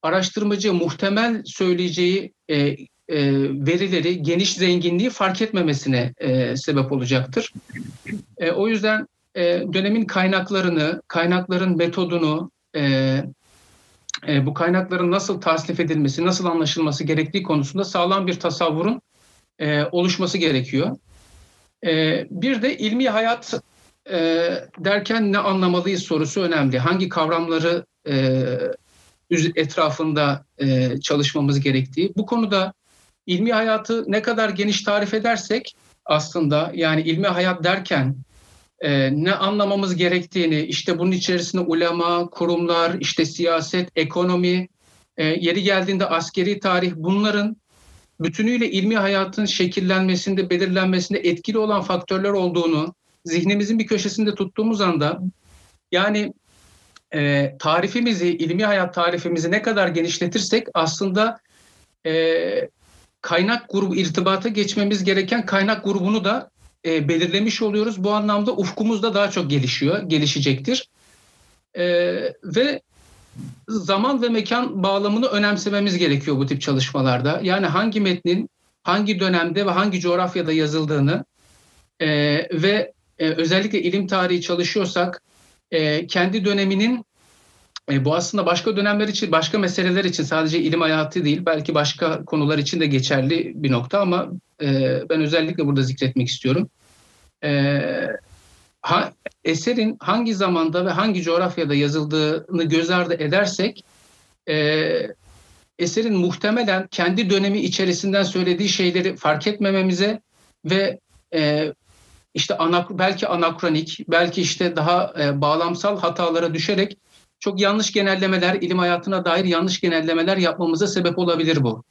Speaker 7: araştırmacı muhtemel söyleyeceği e, e, verileri, geniş zenginliği fark etmemesine e, sebep olacaktır. E, o yüzden e, dönemin kaynaklarını, kaynakların metodunu, e, e, bu kaynakların nasıl tasnif edilmesi, nasıl anlaşılması gerektiği konusunda sağlam bir tasavvurun e, oluşması gerekiyor. E, bir de ilmi hayat e, derken ne anlamalıyız sorusu önemli. Hangi kavramları e, etrafında e, çalışmamız gerektiği. Bu konuda ilmi hayatı ne kadar geniş tarif edersek aslında yani ilmi hayat derken e, ne anlamamız gerektiğini işte bunun içerisinde ulema, kurumlar, işte siyaset, ekonomi, e, yeri geldiğinde askeri tarih bunların bütünüyle ilmi hayatın şekillenmesinde, belirlenmesinde etkili olan faktörler olduğunu zihnimizin bir köşesinde tuttuğumuz anda yani e, tarifimizi, ilmi hayat tarifimizi ne kadar genişletirsek aslında e, kaynak grubu irtibata geçmemiz gereken kaynak grubunu da e, belirlemiş oluyoruz. Bu anlamda ufkumuz da daha çok gelişiyor, gelişecektir. E, ve zaman ve mekan bağlamını önemsememiz gerekiyor bu tip çalışmalarda. Yani hangi metnin hangi dönemde ve hangi coğrafyada yazıldığını e, ve e, özellikle ilim tarihi çalışıyorsak e, kendi döneminin e, bu aslında başka dönemler için, başka meseleler için sadece ilim hayatı değil, belki başka konular için de geçerli bir nokta ama e, ben özellikle burada zikretmek istiyorum. E, ha, eserin hangi zamanda ve hangi coğrafyada yazıldığını göz ardı edersek, e, eserin muhtemelen kendi dönemi içerisinden söylediği şeyleri fark etmememize ve e, işte anak, belki anakronik, belki işte daha e, bağlamsal hatalara düşerek çok yanlış genellemeler, ilim hayatına dair yanlış genellemeler yapmamıza sebep olabilir bu.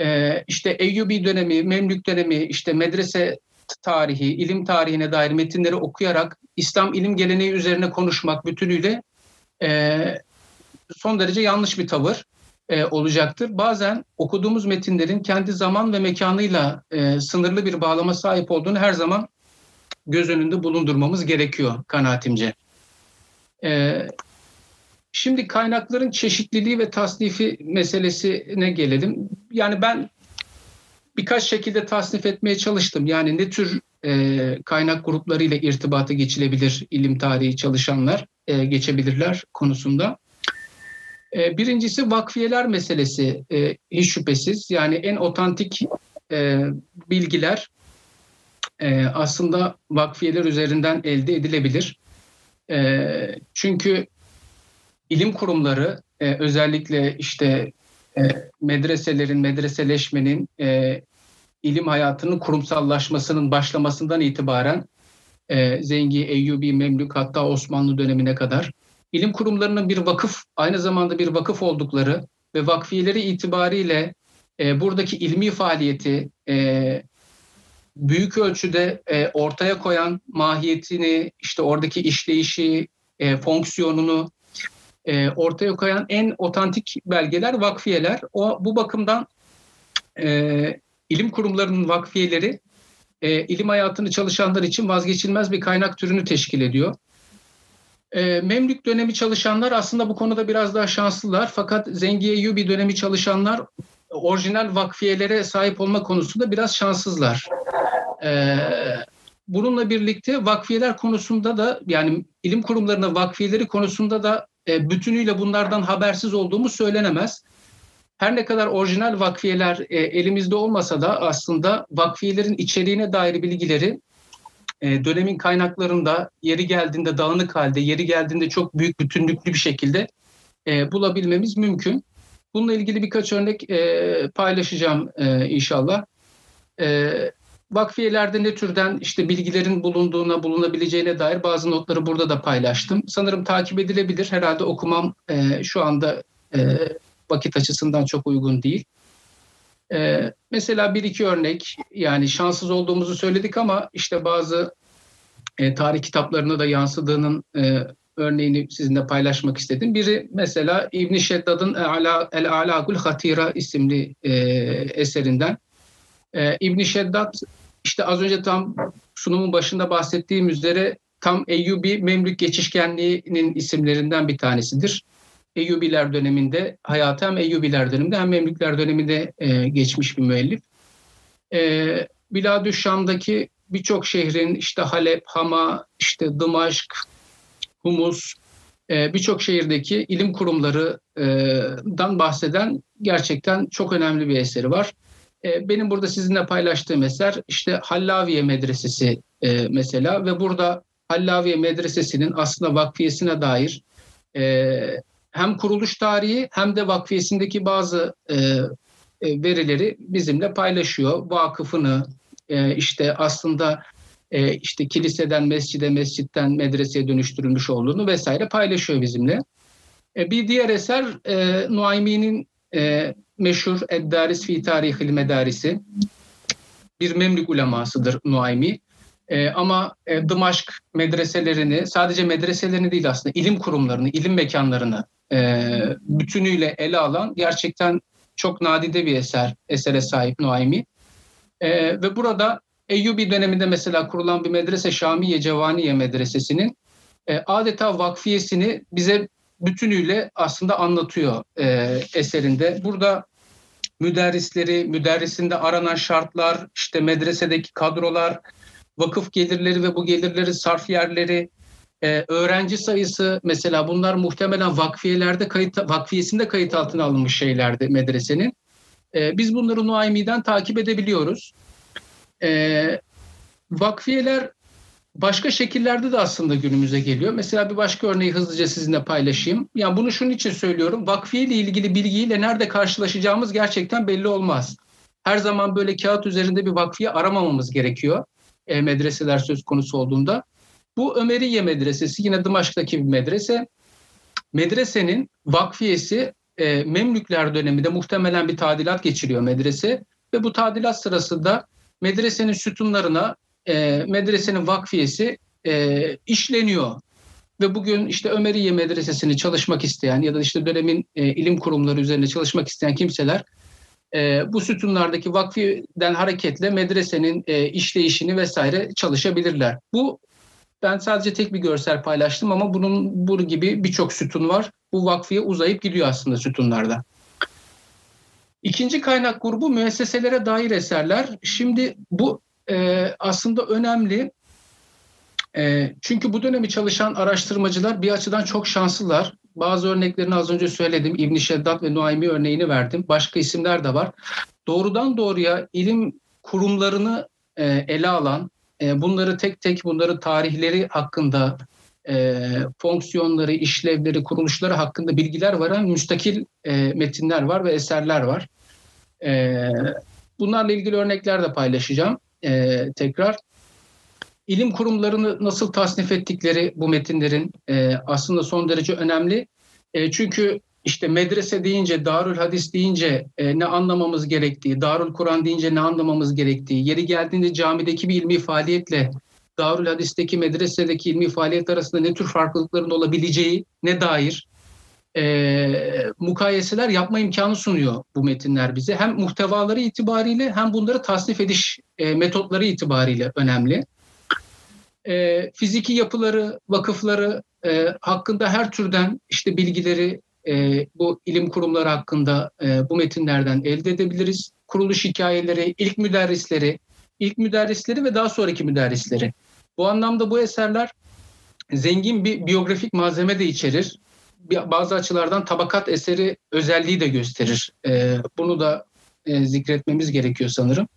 Speaker 7: E, işte Eyyubi dönemi, Memlük dönemi, işte medrese tarihi, ilim tarihine dair metinleri okuyarak İslam ilim geleneği üzerine konuşmak bütünüyle e, son derece yanlış bir tavır e, olacaktır. Bazen okuduğumuz metinlerin kendi zaman ve mekanıyla e, sınırlı bir bağlama sahip olduğunu her zaman göz önünde bulundurmamız gerekiyor kanaatimce. Ee, şimdi kaynakların çeşitliliği ve tasnifi meselesine gelelim. Yani ben birkaç şekilde tasnif etmeye çalıştım. Yani ne tür e, kaynak gruplarıyla irtibata geçilebilir ilim tarihi çalışanlar, e, geçebilirler konusunda. E, birincisi vakfiyeler meselesi e, hiç şüphesiz. Yani en otantik e, bilgiler e, aslında vakfiyeler üzerinden elde edilebilir. E, çünkü ilim kurumları e, özellikle işte e, medreselerin, medreseleşmenin, e, ilim hayatının kurumsallaşmasının başlamasından itibaren e, Zengi, Eyyubi, Memlük hatta Osmanlı dönemine kadar ilim kurumlarının bir vakıf, aynı zamanda bir vakıf oldukları ve vakfiyeleri itibariyle e, buradaki ilmi faaliyeti, e, büyük ölçüde e, ortaya koyan mahiyetini, işte oradaki işleyişi, e, fonksiyonunu e, ortaya koyan en otantik belgeler vakfiyeler. O bu bakımdan e, ilim kurumlarının vakfiyeleri e, ilim hayatını çalışanlar için vazgeçilmez bir kaynak türünü teşkil ediyor. E, Memlük dönemi çalışanlar aslında bu konuda biraz daha şanslılar. Fakat Zengi Eyyubi dönemi çalışanlar orijinal vakfiyelere sahip olma konusunda biraz şanssızlar. E, bununla birlikte vakfiyeler konusunda da yani ilim kurumlarına vakfiyeleri konusunda da e, bütünüyle bunlardan habersiz olduğumuz söylenemez. Her ne kadar orijinal vakfiyeler e, elimizde olmasa da aslında vakfiyelerin içeriğine dair bilgileri e, dönemin kaynaklarında yeri geldiğinde dağınık halde, yeri geldiğinde çok büyük bütünlüklü bir şekilde e, bulabilmemiz mümkün. Bununla ilgili birkaç örnek e, paylaşacağım e, inşallah. E, vakfiyelerde ne türden işte bilgilerin bulunduğuna, bulunabileceğine dair bazı notları burada da paylaştım. Sanırım takip edilebilir. Herhalde okumam e, şu anda e, vakit açısından çok uygun değil. Ee, mesela bir iki örnek yani şanssız olduğumuzu söyledik ama işte bazı e, tarih kitaplarına da yansıdığının e, örneğini sizinle paylaşmak istedim. Biri mesela İbn Şeddad'ın El Alagul Hatira isimli e, eserinden. E, İbn Şeddad işte az önce tam sunumun başında bahsettiğim üzere tam Eyyubi Memlük geçişkenliğinin isimlerinden bir tanesidir. Eyyubiler döneminde hayatı hem Eyyubiler döneminde hem Memlükler döneminde e, geçmiş bir müellif. E, Biladü Şam'daki birçok şehrin işte Halep, Hama, işte Dımaşk, Humus, e, birçok şehirdeki ilim kurumlarından bahseden gerçekten çok önemli bir eseri var. E, benim burada sizinle paylaştığım eser işte Hallaviye Medresesi e, mesela ve burada Hallaviye Medresesi'nin aslında vakfiyesine dair e, hem kuruluş tarihi hem de vakfiyesindeki bazı verileri bizimle paylaşıyor. Vakıfını işte aslında işte kiliseden mescide, mescitten medreseye dönüştürülmüş olduğunu vesaire paylaşıyor bizimle. Bir diğer eser Nuaymi'nin meşhur Eddaris fi Tarihil Medarisi. Bir Memlük ulemasıdır Nuaymi. E, ama e, Dımaşk medreselerini, sadece medreselerini değil aslında ilim kurumlarını, ilim mekanlarını e, bütünüyle ele alan gerçekten çok nadide bir eser, esere sahip Nuaymi. E, ve burada Eyyubi döneminde mesela kurulan bir medrese Şamiye Cevaniye Medresesi'nin e, adeta vakfiyesini bize bütünüyle aslında anlatıyor e, eserinde. Burada müderrisleri, müderrisinde aranan şartlar, işte medresedeki kadrolar, vakıf gelirleri ve bu gelirleri sarf yerleri, e, öğrenci sayısı mesela bunlar muhtemelen vakfiyelerde kayıt vakfiyesinde kayıt altına alınmış şeylerdi medresenin. E, biz bunları Nuaymi'den takip edebiliyoruz. E, vakfiyeler başka şekillerde de aslında günümüze geliyor. Mesela bir başka örneği hızlıca sizinle paylaşayım. Yani bunu şunun için söylüyorum. Vakfiye ile ilgili bilgiyle nerede karşılaşacağımız gerçekten belli olmaz. Her zaman böyle kağıt üzerinde bir vakfiye aramamamız gerekiyor. E, medreseler söz konusu olduğunda. Bu Ömeriye Medresesi yine Dımaşk'taki bir medrese. Medresenin vakfiyesi e, Memlükler döneminde muhtemelen bir tadilat geçiriyor medrese ve bu tadilat sırasında medresenin sütunlarına e, medresenin vakfiyesi e, işleniyor. Ve bugün işte Ömeriye Medresesi'ni çalışmak isteyen ya da işte dönemin e, ilim kurumları üzerinde çalışmak isteyen kimseler e, bu sütunlardaki vakfiden hareketle medresenin e, işleyişini vesaire çalışabilirler. Bu ben sadece tek bir görsel paylaştım ama bunun bu gibi birçok sütun var. Bu vakfiye uzayıp gidiyor aslında sütunlarda. İkinci kaynak grubu müesseselere dair eserler. Şimdi bu e, aslında önemli. E, çünkü bu dönemi çalışan araştırmacılar bir açıdan çok şanslılar. Bazı örneklerini az önce söyledim. İbn Şeddat ve Nuaymi örneğini verdim. Başka isimler de var. Doğrudan doğruya ilim kurumlarını e, ele alan, e, bunları tek tek bunları tarihleri hakkında e, fonksiyonları, işlevleri, kuruluşları hakkında bilgiler veren müstakil e, metinler var ve eserler var. E, bunlarla ilgili örnekler de paylaşacağım e, tekrar. İlim kurumlarını nasıl tasnif ettikleri bu metinlerin e, aslında son derece önemli. E, çünkü işte medrese deyince, Darül Hadis deyince e, ne anlamamız gerektiği, Darül Kur'an deyince ne anlamamız gerektiği, yeri geldiğinde camideki bir ilmi faaliyetle Darül Hadis'teki medresedeki ilmi faaliyet arasında ne tür farklılıkların olabileceği ne dair e, mukayeseler yapma imkanı sunuyor bu metinler bize. Hem muhtevaları itibariyle hem bunları tasnif ediş e, metotları itibariyle önemli. e, fiziki yapıları, vakıfları e, hakkında her türden işte bilgileri e, bu ilim kurumları hakkında e, bu metinlerden elde edebiliriz. Kuruluş hikayeleri, ilk müderrisleri, ilk müderrisleri ve daha sonraki müderrisleri. Bu anlamda bu eserler zengin bir biyografik malzeme de içerir. Bazı açılardan tabakat eseri özelliği de gösterir. E, bunu da e, zikretmemiz gerekiyor sanırım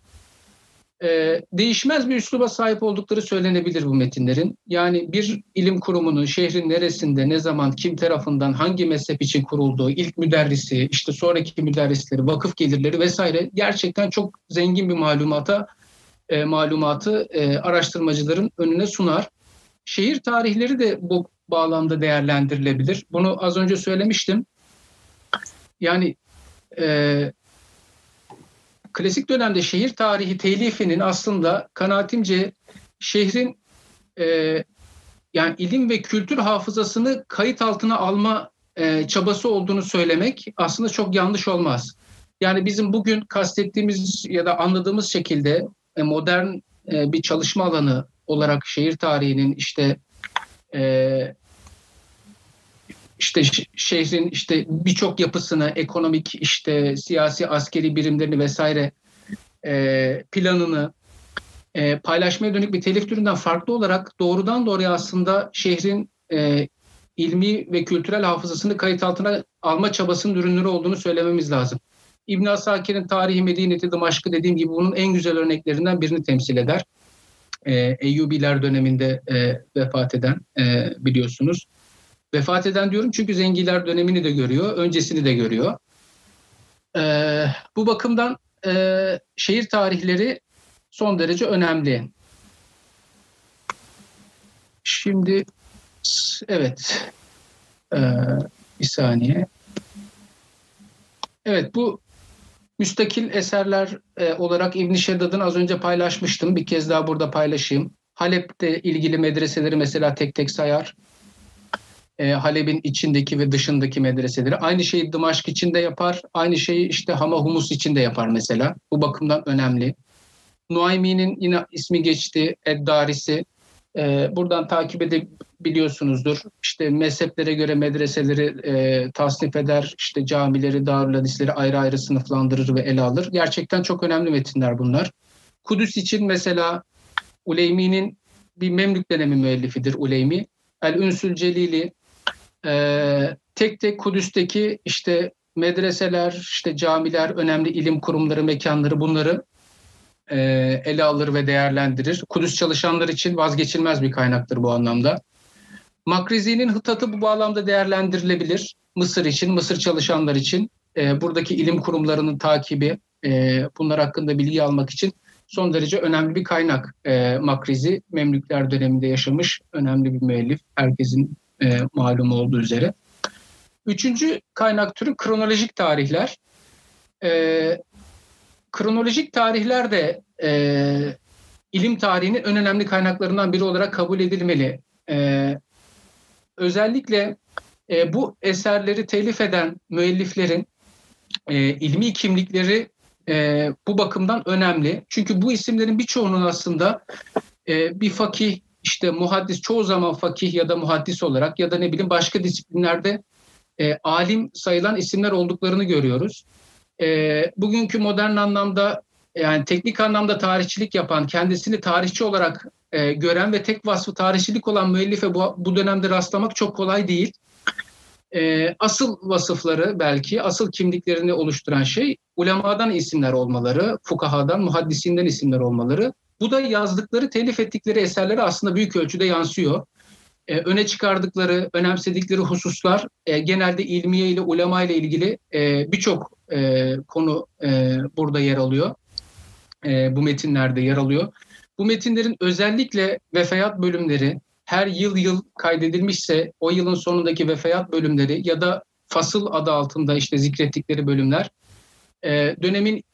Speaker 7: e, değişmez bir üsluba sahip oldukları söylenebilir bu metinlerin. Yani bir ilim kurumunun şehrin neresinde, ne zaman, kim tarafından, hangi mezhep için kurulduğu, ilk müderrisi, işte sonraki müderrisleri, vakıf gelirleri vesaire gerçekten çok zengin bir malumata e, malumatı e, araştırmacıların önüne sunar. Şehir tarihleri de bu bağlamda değerlendirilebilir. Bunu az önce söylemiştim. Yani e, klasik dönemde şehir tarihi telifinin aslında kanaatimce şehrin e, yani ilim ve kültür hafızasını kayıt altına alma e, çabası olduğunu söylemek aslında çok yanlış olmaz. Yani bizim bugün kastettiğimiz ya da anladığımız şekilde e, modern e, bir çalışma alanı olarak şehir tarihinin işte e, işte şehrin işte birçok yapısını, ekonomik, işte siyasi, askeri birimlerini vesaire e, planını e, paylaşmaya dönük bir telif türünden farklı olarak doğrudan doğruya aslında şehrin e, ilmi ve kültürel hafızasını kayıt altına alma çabasının ürünleri olduğunu söylememiz lazım. İbn Asakir'in Tarihi Medineti Dımaşkı dediğim gibi bunun en güzel örneklerinden birini temsil eder. E, Eyyubiler döneminde e, vefat eden e, biliyorsunuz. Vefat eden diyorum çünkü Zengiler dönemini de görüyor, öncesini de görüyor. Ee, bu bakımdan e, şehir tarihleri son derece önemli. Şimdi evet ee, bir saniye. Evet bu müstakil eserler e, olarak İbn Şeddad'ın az önce paylaşmıştım. Bir kez daha burada paylaşayım. Halep'te ilgili medreseleri mesela tek tek sayar e, Halep'in içindeki ve dışındaki medreseleri. Aynı şeyi Dımaşk içinde yapar. Aynı şeyi işte Hama Humus içinde yapar mesela. Bu bakımdan önemli. Nuaymi'nin yine ismi geçti. Eddarisi. E, buradan takip edebiliyorsunuzdur. İşte mezheplere göre medreseleri e, tasnif eder. İşte camileri, darül ayrı ayrı sınıflandırır ve ele alır. Gerçekten çok önemli metinler bunlar. Kudüs için mesela Uleymi'nin bir Memlük dönemi müellifidir Uleymi. El-Ünsül Celili e, tek tek Kudüs'teki işte medreseler, işte camiler, önemli ilim kurumları, mekanları bunları e, ele alır ve değerlendirir. Kudüs çalışanlar için vazgeçilmez bir kaynaktır bu anlamda. Makrizi'nin hıtatı bu bağlamda değerlendirilebilir. Mısır için, Mısır çalışanlar için e, buradaki ilim kurumlarının takibi, e, bunlar hakkında bilgi almak için son derece önemli bir kaynak. E, Makrizi, Memlükler döneminde yaşamış önemli bir müellif. Herkesin e, malum olduğu üzere. Üçüncü kaynak türü kronolojik tarihler. E, kronolojik tarihler de e, ilim tarihinin en önemli kaynaklarından biri olarak kabul edilmeli. E, özellikle e, bu eserleri telif eden müelliflerin e, ilmi kimlikleri e, bu bakımdan önemli. Çünkü bu isimlerin birçoğunun aslında e, bir fakih işte muhaddis çoğu zaman fakih ya da muhaddis olarak ya da ne bileyim başka disiplinlerde e, alim sayılan isimler olduklarını görüyoruz. E, bugünkü modern anlamda yani teknik anlamda tarihçilik yapan, kendisini tarihçi olarak e, gören ve tek vasfı tarihçilik olan müellife bu, bu dönemde rastlamak çok kolay değil. E, asıl vasıfları belki, asıl kimliklerini oluşturan şey ulemadan isimler olmaları, fukahadan, muhaddisinden isimler olmaları bu da yazdıkları, telif ettikleri eserlere aslında büyük ölçüde yansıyor. E, öne çıkardıkları, önemsedikleri hususlar e, genelde ilmiye ile ulema ile ilgili e, birçok e, konu e, burada yer alıyor. E, bu metinlerde yer alıyor. Bu metinlerin özellikle vefayat bölümleri her yıl yıl kaydedilmişse o yılın sonundaki vefayat bölümleri ya da fasıl adı altında işte zikrettikleri bölümler e, dönemin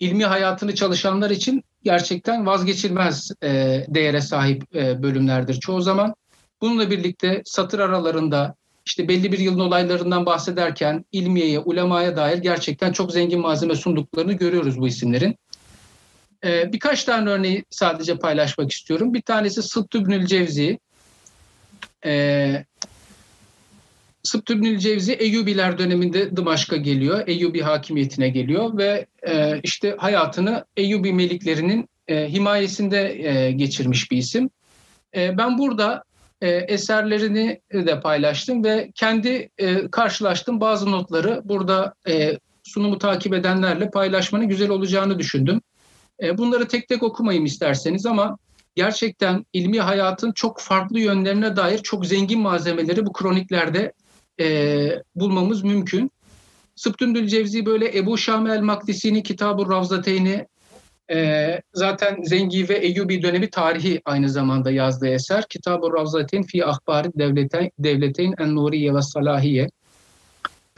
Speaker 7: ilmi hayatını çalışanlar için gerçekten vazgeçilmez e, değere sahip e, bölümlerdir çoğu zaman. Bununla birlikte satır aralarında işte belli bir yılın olaylarından bahsederken ilmiyeye, ulemaya dair gerçekten çok zengin malzeme sunduklarını görüyoruz bu isimlerin. E, birkaç tane örneği sadece paylaşmak istiyorum. Bir tanesi Sıttübnül Cevzi. E, Sıttübnül Cevzi Eyyubiler döneminde Dımaşk'a geliyor. Eyyubi hakimiyetine geliyor ve e, işte hayatını Eyyubi meliklerinin e, himayesinde e, geçirmiş bir isim. Ben burada eserlerini de paylaştım ve kendi e, karşılaştığım bazı notları burada sunumu takip edenlerle paylaşmanın güzel olacağını düşündüm. Bunları tek tek okumayayım isterseniz ama gerçekten ilmi hayatın çok farklı yönlerine dair çok zengin malzemeleri bu kroniklerde e, bulmamız mümkün. Sıptündül Cevzi böyle Ebu Şami el Makdisi'nin Kitab-ı Ravzateyni e, zaten Zengi ve Eyyubi dönemi tarihi aynı zamanda yazdığı eser. Kitab-ı Ravzateyn fi ahbari devleteyn, devleteyn en nuriye ve salahiye.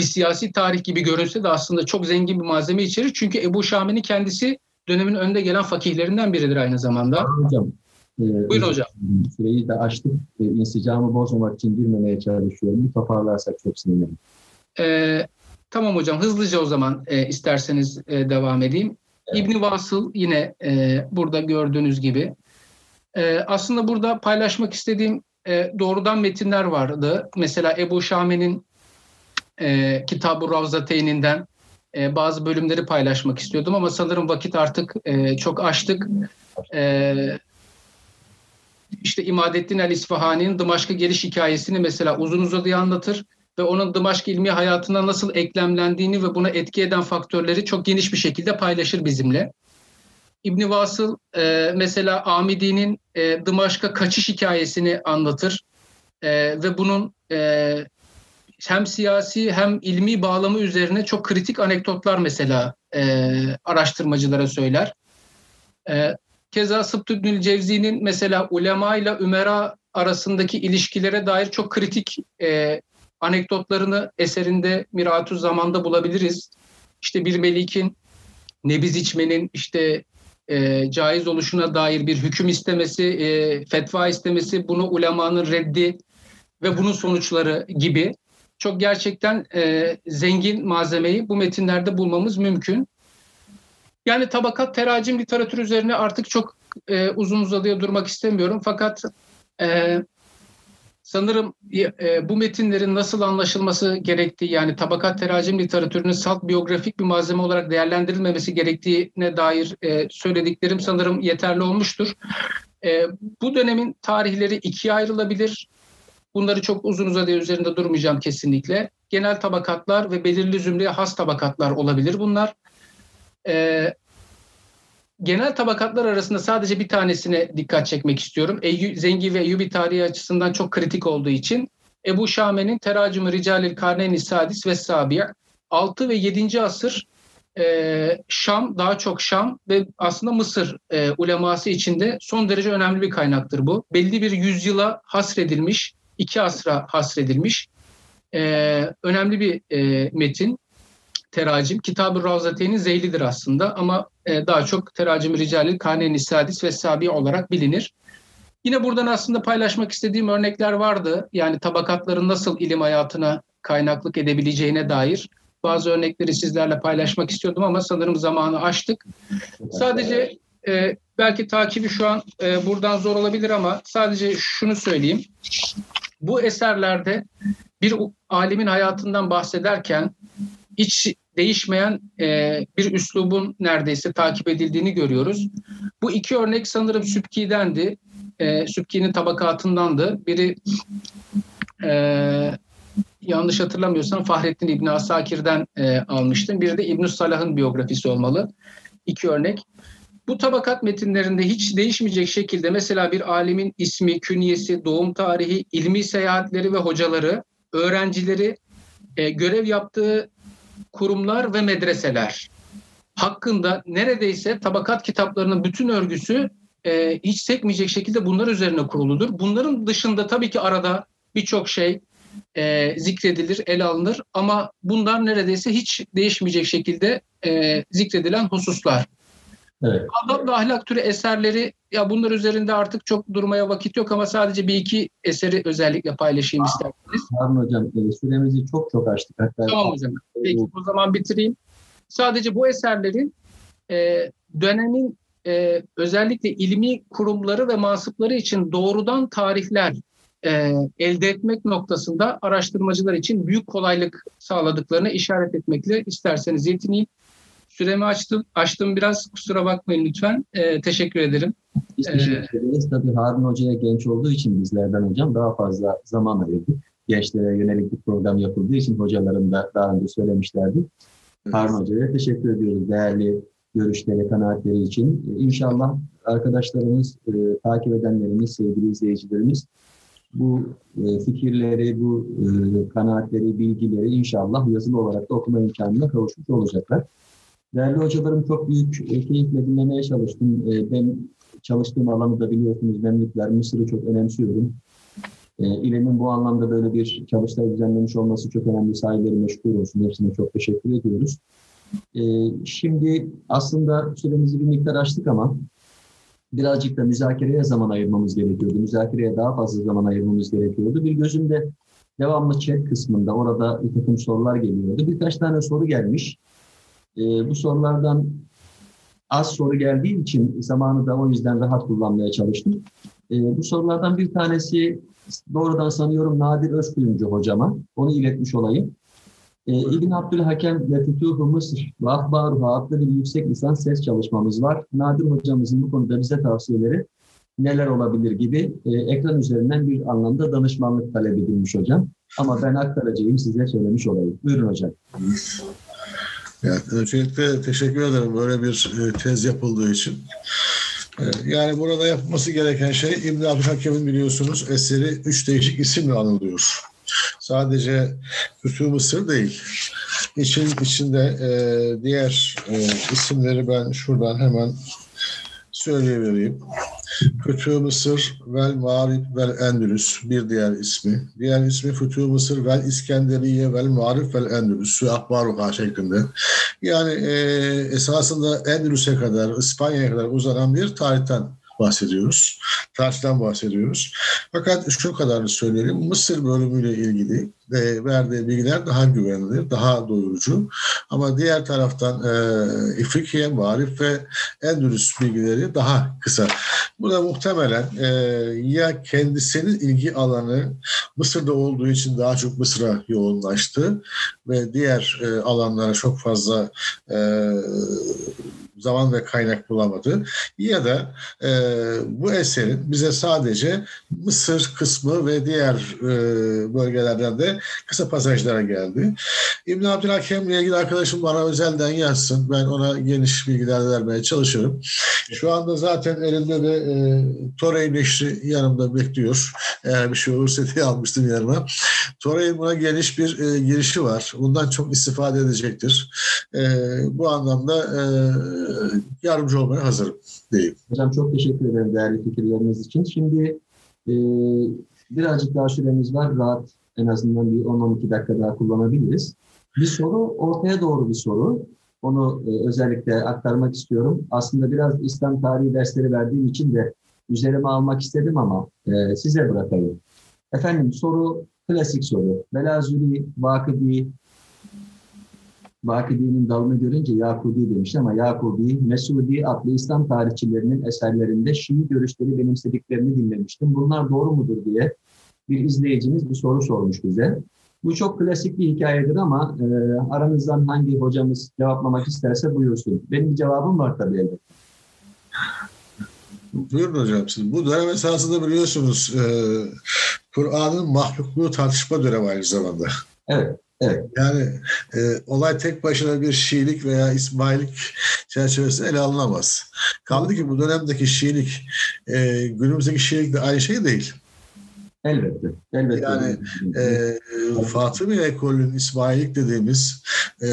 Speaker 7: Bir siyasi tarih gibi görünse de aslında çok zengin bir malzeme içerir. Çünkü Ebu Şami'nin kendisi dönemin önde gelen fakihlerinden biridir aynı zamanda.
Speaker 6: Hocam, e,
Speaker 7: Buyurun hocam.
Speaker 6: Süreyi de açtık. E, insicamı bozmamak için girmemeye çalışıyorum. Bir toparlarsak çok sevinirim.
Speaker 7: E, tamam hocam hızlıca o zaman e, isterseniz e, devam edeyim. İbni Vasıl yine e, burada gördüğünüz gibi. E, aslında burada paylaşmak istediğim e, doğrudan metinler vardı. Mesela Ebu Şame'nin e, Kitab-ı Ravzateyni'nden e, bazı bölümleri paylaşmak istiyordum ama sanırım vakit artık e, çok açtık. E, işte İmadettin el-İsfahani'nin Dımaşk'a geliş hikayesini mesela uzun uzadıya anlatır ve onun Dımaşk ilmi hayatına nasıl eklemlendiğini ve buna etki eden faktörleri çok geniş bir şekilde paylaşır bizimle. İbni Vasıl e, mesela Amidi'nin e, Dımaşk'a kaçış hikayesini anlatır e, ve bunun e, hem siyasi hem ilmi bağlamı üzerine çok kritik anekdotlar mesela e, araştırmacılara söyler. E, keza Sıbtübnül Cevzi'nin mesela ulema ile ümera arasındaki ilişkilere dair çok kritik e, anekdotlarını eserinde Miratü Zaman'da bulabiliriz. İşte bir melikin nebiz içmenin işte e, caiz oluşuna dair bir hüküm istemesi, e, fetva istemesi, bunu ulemanın reddi ve bunun sonuçları gibi çok gerçekten e, zengin malzemeyi bu metinlerde bulmamız mümkün. Yani tabakat teracim literatür üzerine artık çok e, uzun uzadıya durmak istemiyorum. Fakat e, sanırım e, bu metinlerin nasıl anlaşılması gerektiği yani tabakat teracim literatürünün salt biyografik bir malzeme olarak değerlendirilmemesi gerektiğine dair e, söylediklerim sanırım yeterli olmuştur. E, bu dönemin tarihleri ikiye ayrılabilir. Bunları çok uzun uzadıya üzerinde durmayacağım kesinlikle. Genel tabakatlar ve belirli zümreye has tabakatlar olabilir bunlar. Ee, genel tabakatlar arasında sadece bir tanesine dikkat çekmek istiyorum. Eyyü, Zengi ve Eyyubi tarihi açısından çok kritik olduğu için Ebu Şame'nin Teracüm-ü Ricalil Karneyn-i Sadis ve Sabiye 6 ve 7. asır e, Şam, daha çok Şam ve aslında Mısır e, uleması içinde son derece önemli bir kaynaktır bu. Belli bir yüzyıla hasredilmiş, iki asra hasredilmiş e, önemli bir e, metin teracim. Kitab-ı Ravzateyn'in zeylidir aslında ama e, daha çok teracim ricali Kane-i Sadis ve Sabi olarak bilinir. Yine buradan aslında paylaşmak istediğim örnekler vardı. Yani tabakatların nasıl ilim hayatına kaynaklık edebileceğine dair bazı örnekleri sizlerle paylaşmak istiyordum ama sanırım zamanı aştık. Sadece e, belki takibi şu an e, buradan zor olabilir ama sadece şunu söyleyeyim. Bu eserlerde bir alimin hayatından bahsederken hiç değişmeyen e, bir üslubun neredeyse takip edildiğini görüyoruz. Bu iki örnek sanırım Sübki'dendi. E, Sübki'nin tabakatındandı. Biri e, yanlış hatırlamıyorsam Fahrettin İbni Asakir'den e, almıştım. Biri de ibn Salah'ın biyografisi olmalı. İki örnek. Bu tabakat metinlerinde hiç değişmeyecek şekilde mesela bir alimin ismi, künyesi, doğum tarihi, ilmi seyahatleri ve hocaları, öğrencileri, e, görev yaptığı kurumlar ve medreseler hakkında neredeyse tabakat kitaplarının bütün örgüsü e, hiç sekmeyecek şekilde bunlar üzerine kuruludur. Bunların dışında tabii ki arada birçok şey e, zikredilir, ele alınır ama bunlar neredeyse hiç değişmeyecek şekilde e, zikredilen hususlar. Evet. Adab ve ahlak türü eserleri ya bunlar üzerinde artık çok durmaya vakit yok ama sadece bir iki eseri özellikle paylaşayım Aa, isterseniz.
Speaker 6: Tamam hocam. E, süremizi çok çok açtık.
Speaker 7: Hatta tamam hocam. Peki o zaman bitireyim. Sadece bu eserlerin e, dönemin e, özellikle ilmi kurumları ve mansıpları için doğrudan tarihler e, elde etmek noktasında araştırmacılar için büyük kolaylık sağladıklarını işaret etmekle isterseniz yetineyim. Süremi açtım, açtım biraz kusura bakmayın lütfen. E, teşekkür ederim.
Speaker 6: Biz teşekkür ederiz. Tabii Harun Hoca'ya genç olduğu için bizlerden hocam daha fazla zaman ayırdık. Gençlere yönelik bir program yapıldığı için hocalarım da daha önce söylemişlerdi. Evet. Harun Hoca'ya teşekkür ediyoruz değerli görüşleri, kanaatleri için. İnşallah arkadaşlarımız, e, takip edenlerimiz, sevgili izleyicilerimiz bu e, fikirleri, bu e, kanaatleri, bilgileri inşallah yazılı olarak da okuma imkanına kavuşmuş olacaklar. Değerli hocalarım çok büyük e, keyifle dinlemeye çalıştım. E, ben çalıştığım alanı da biliyorsunuz memlükler, Mısır'ı çok önemsiyorum. E, İLEM'in bu anlamda böyle bir çalıştay düzenlemiş olması çok önemli. Sahileri meşgul olsun. Hepsine çok teşekkür ediyoruz. Şimdi aslında süremizi bir miktar açtık ama birazcık da müzakereye zaman ayırmamız gerekiyordu. Müzakereye daha fazla zaman ayırmamız gerekiyordu. Bir gözümde devamlı chat kısmında orada bir takım sorular geliyordu. Birkaç tane soru gelmiş. E, bu sorulardan az soru geldiği için zamanı da o yüzden rahat kullanmaya çalıştım. E, bu sorulardan bir tanesi doğrudan sanıyorum Nadir Özkuyumcu hocama. Onu iletmiş olayım. E, İbn Abdülhakem ve Fütuhu Mısır ve Ahbaruha adlı bir yüksek lisans ses çalışmamız var. Nadir hocamızın bu konuda bize tavsiyeleri neler olabilir gibi e, ekran üzerinden bir anlamda danışmanlık talep edilmiş hocam. Ama ben aktaracağım size söylemiş olayım. Buyurun hocam.
Speaker 4: Yani öncelikle teşekkür ederim böyle bir e, tez yapıldığı için. E, yani burada yapılması gereken şey İbn Abdülhakem'in biliyorsunuz eseri üç değişik isimle anılıyor. Sadece Fütuh Mısır değil. İçin içinde e, diğer e, isimleri ben şuradan hemen söyleyivereyim. Fütuh Mısır vel Marif vel Endülüs bir diğer ismi. Diğer ismi Fütuh Mısır vel İskenderiye vel Marif vel Endülüs ve Akbaruha şeklinde. Yani e, esasında Endülüs'e kadar, İspanya'ya kadar uzanan bir tarihten bahsediyoruz. Tarihten bahsediyoruz. Fakat şu kadarını söyleyelim. Mısır bölümüyle ilgili e, verdiği bilgiler daha güvenilir, daha doyurucu. Ama diğer taraftan e, İfrikiye, Marif ve Endülüs bilgileri daha kısa. Bu da muhtemelen e, ya kendisinin ilgi alanı Mısır'da olduğu için daha çok Mısır'a yoğunlaştı ve diğer e, alanlara çok fazla e, zaman ve kaynak bulamadı. Ya da e, bu eserin bize sadece Mısır kısmı ve diğer e, bölgelerden de kısa pasajlara geldi. İbn Abdülhakem ile ilgili arkadaşım bana özelden yazsın. Ben ona geniş bilgiler vermeye çalışırım. Şu anda zaten elimde de e, Torey Neşri yanımda bekliyor. Eğer bir şey olursa diye almıştım yanıma. Torey'in buna geniş bir e, girişi var. Bundan çok istifade edecektir. E, bu anlamda e, yardımcı olmaya hazırım diyeyim.
Speaker 6: Hocam çok teşekkür ederim değerli fikirleriniz için. Şimdi e, birazcık daha süremiz var. Rahat en azından bir 10-12 dakika daha kullanabiliriz. Bir soru ortaya doğru bir soru. Onu e, özellikle aktarmak istiyorum. Aslında biraz İslam tarihi dersleri verdiğim için de üzerime almak istedim ama e, size bırakayım. Efendim soru klasik soru. Velazuri, Vakıdi, Vakidi'nin dalını görünce Yakubi demiş ama Yakubi, Mesudi adlı İslam tarihçilerinin eserlerinde Şii görüşleri benimsediklerini dinlemiştim. Bunlar doğru mudur diye bir izleyicimiz bir soru sormuş bize. Bu çok klasik bir hikayedir ama e, aranızdan hangi hocamız cevaplamak isterse buyursun. Benim bir cevabım var tabii elbette.
Speaker 4: Buyurun hocam siz. Bu dönem esasında biliyorsunuz e, Kur'an'ın mahlukluğu tartışma dönemi aynı zamanda.
Speaker 6: Evet. Evet.
Speaker 4: Yani e, olay tek başına bir Şiilik veya İsmaillik çerçevesinde ele alınamaz. Kaldı ki bu dönemdeki Şiilik e, günümüzdeki Şiilik de aynı şey değil.
Speaker 6: Elbette. elbette.
Speaker 4: Yani e, Fatımi ekolünün İsmailik dediğimiz e,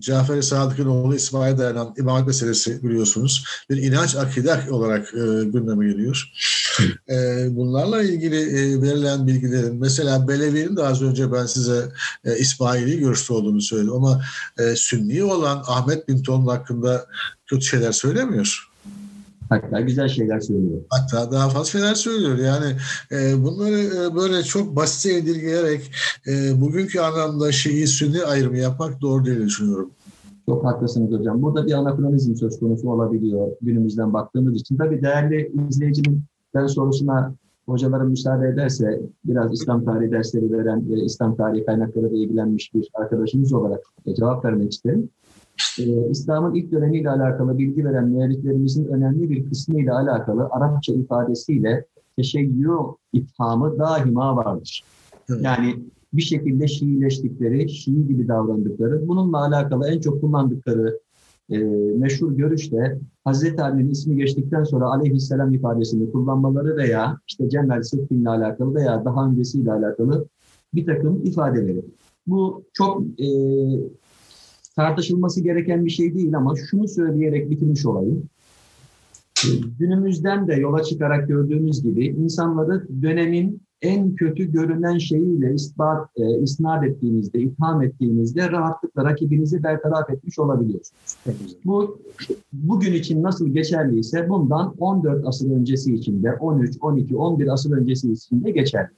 Speaker 4: Cafer-i Sadık'ın oğlu İsmail'e dayanan imamet meselesi biliyorsunuz. Bir inanç akide olarak e, gündeme geliyor. E, bunlarla ilgili e, verilen bilgilerin mesela Belevi'nin de az önce ben size e, İsmaili görüşte olduğunu söyledim ama e, Sünni olan Ahmet bin Ton'un hakkında kötü şeyler söylemiyor.
Speaker 6: Hatta güzel şeyler söylüyor.
Speaker 4: Hatta daha fazla şeyler söylüyor. Yani e, bunları e, böyle çok basite indirgeyerek e, bugünkü anlamda Şii Sünni ayrımı yapmak doğru değil düşünüyorum.
Speaker 6: Çok haklısınız hocam. Burada bir anakronizm söz konusu olabiliyor günümüzden baktığımız için. Tabii değerli izleyicimin ben sorusuna hocalarım müsaade ederse biraz İslam tarihi dersleri veren ve İslam tarihi kaynaklarıyla ilgilenmiş bir arkadaşımız olarak cevap vermek isterim. Ee, İslam'ın ilk dönemiyle alakalı bilgi veren müelliflerimizin önemli bir kısmı ile alakalı Arapça ifadesiyle teşeyyü ithamı daima vardır. Yani bir şekilde Şiileştikleri, Şii gibi davrandıkları, bununla alakalı en çok kullandıkları e, meşhur görüş de Hazreti Ali'nin ismi geçtikten sonra aleyhisselam ifadesini kullanmaları veya işte Cemel Sıdkı'nın alakalı veya daha öncesiyle alakalı bir takım ifadeleri. Bu çok e, tartışılması gereken bir şey değil ama şunu söyleyerek bitirmiş olayım. E, günümüzden de yola çıkarak gördüğümüz gibi insanları dönemin en kötü görünen şeyiyle ispat, e, isnat ettiğinizde, itham ettiğinizde rahatlıkla rakibinizi bertaraf etmiş olabiliyorsunuz. Bu bugün için nasıl geçerliyse bundan 14 asır öncesi içinde, 13, 12, 11 asır öncesi içinde geçerli.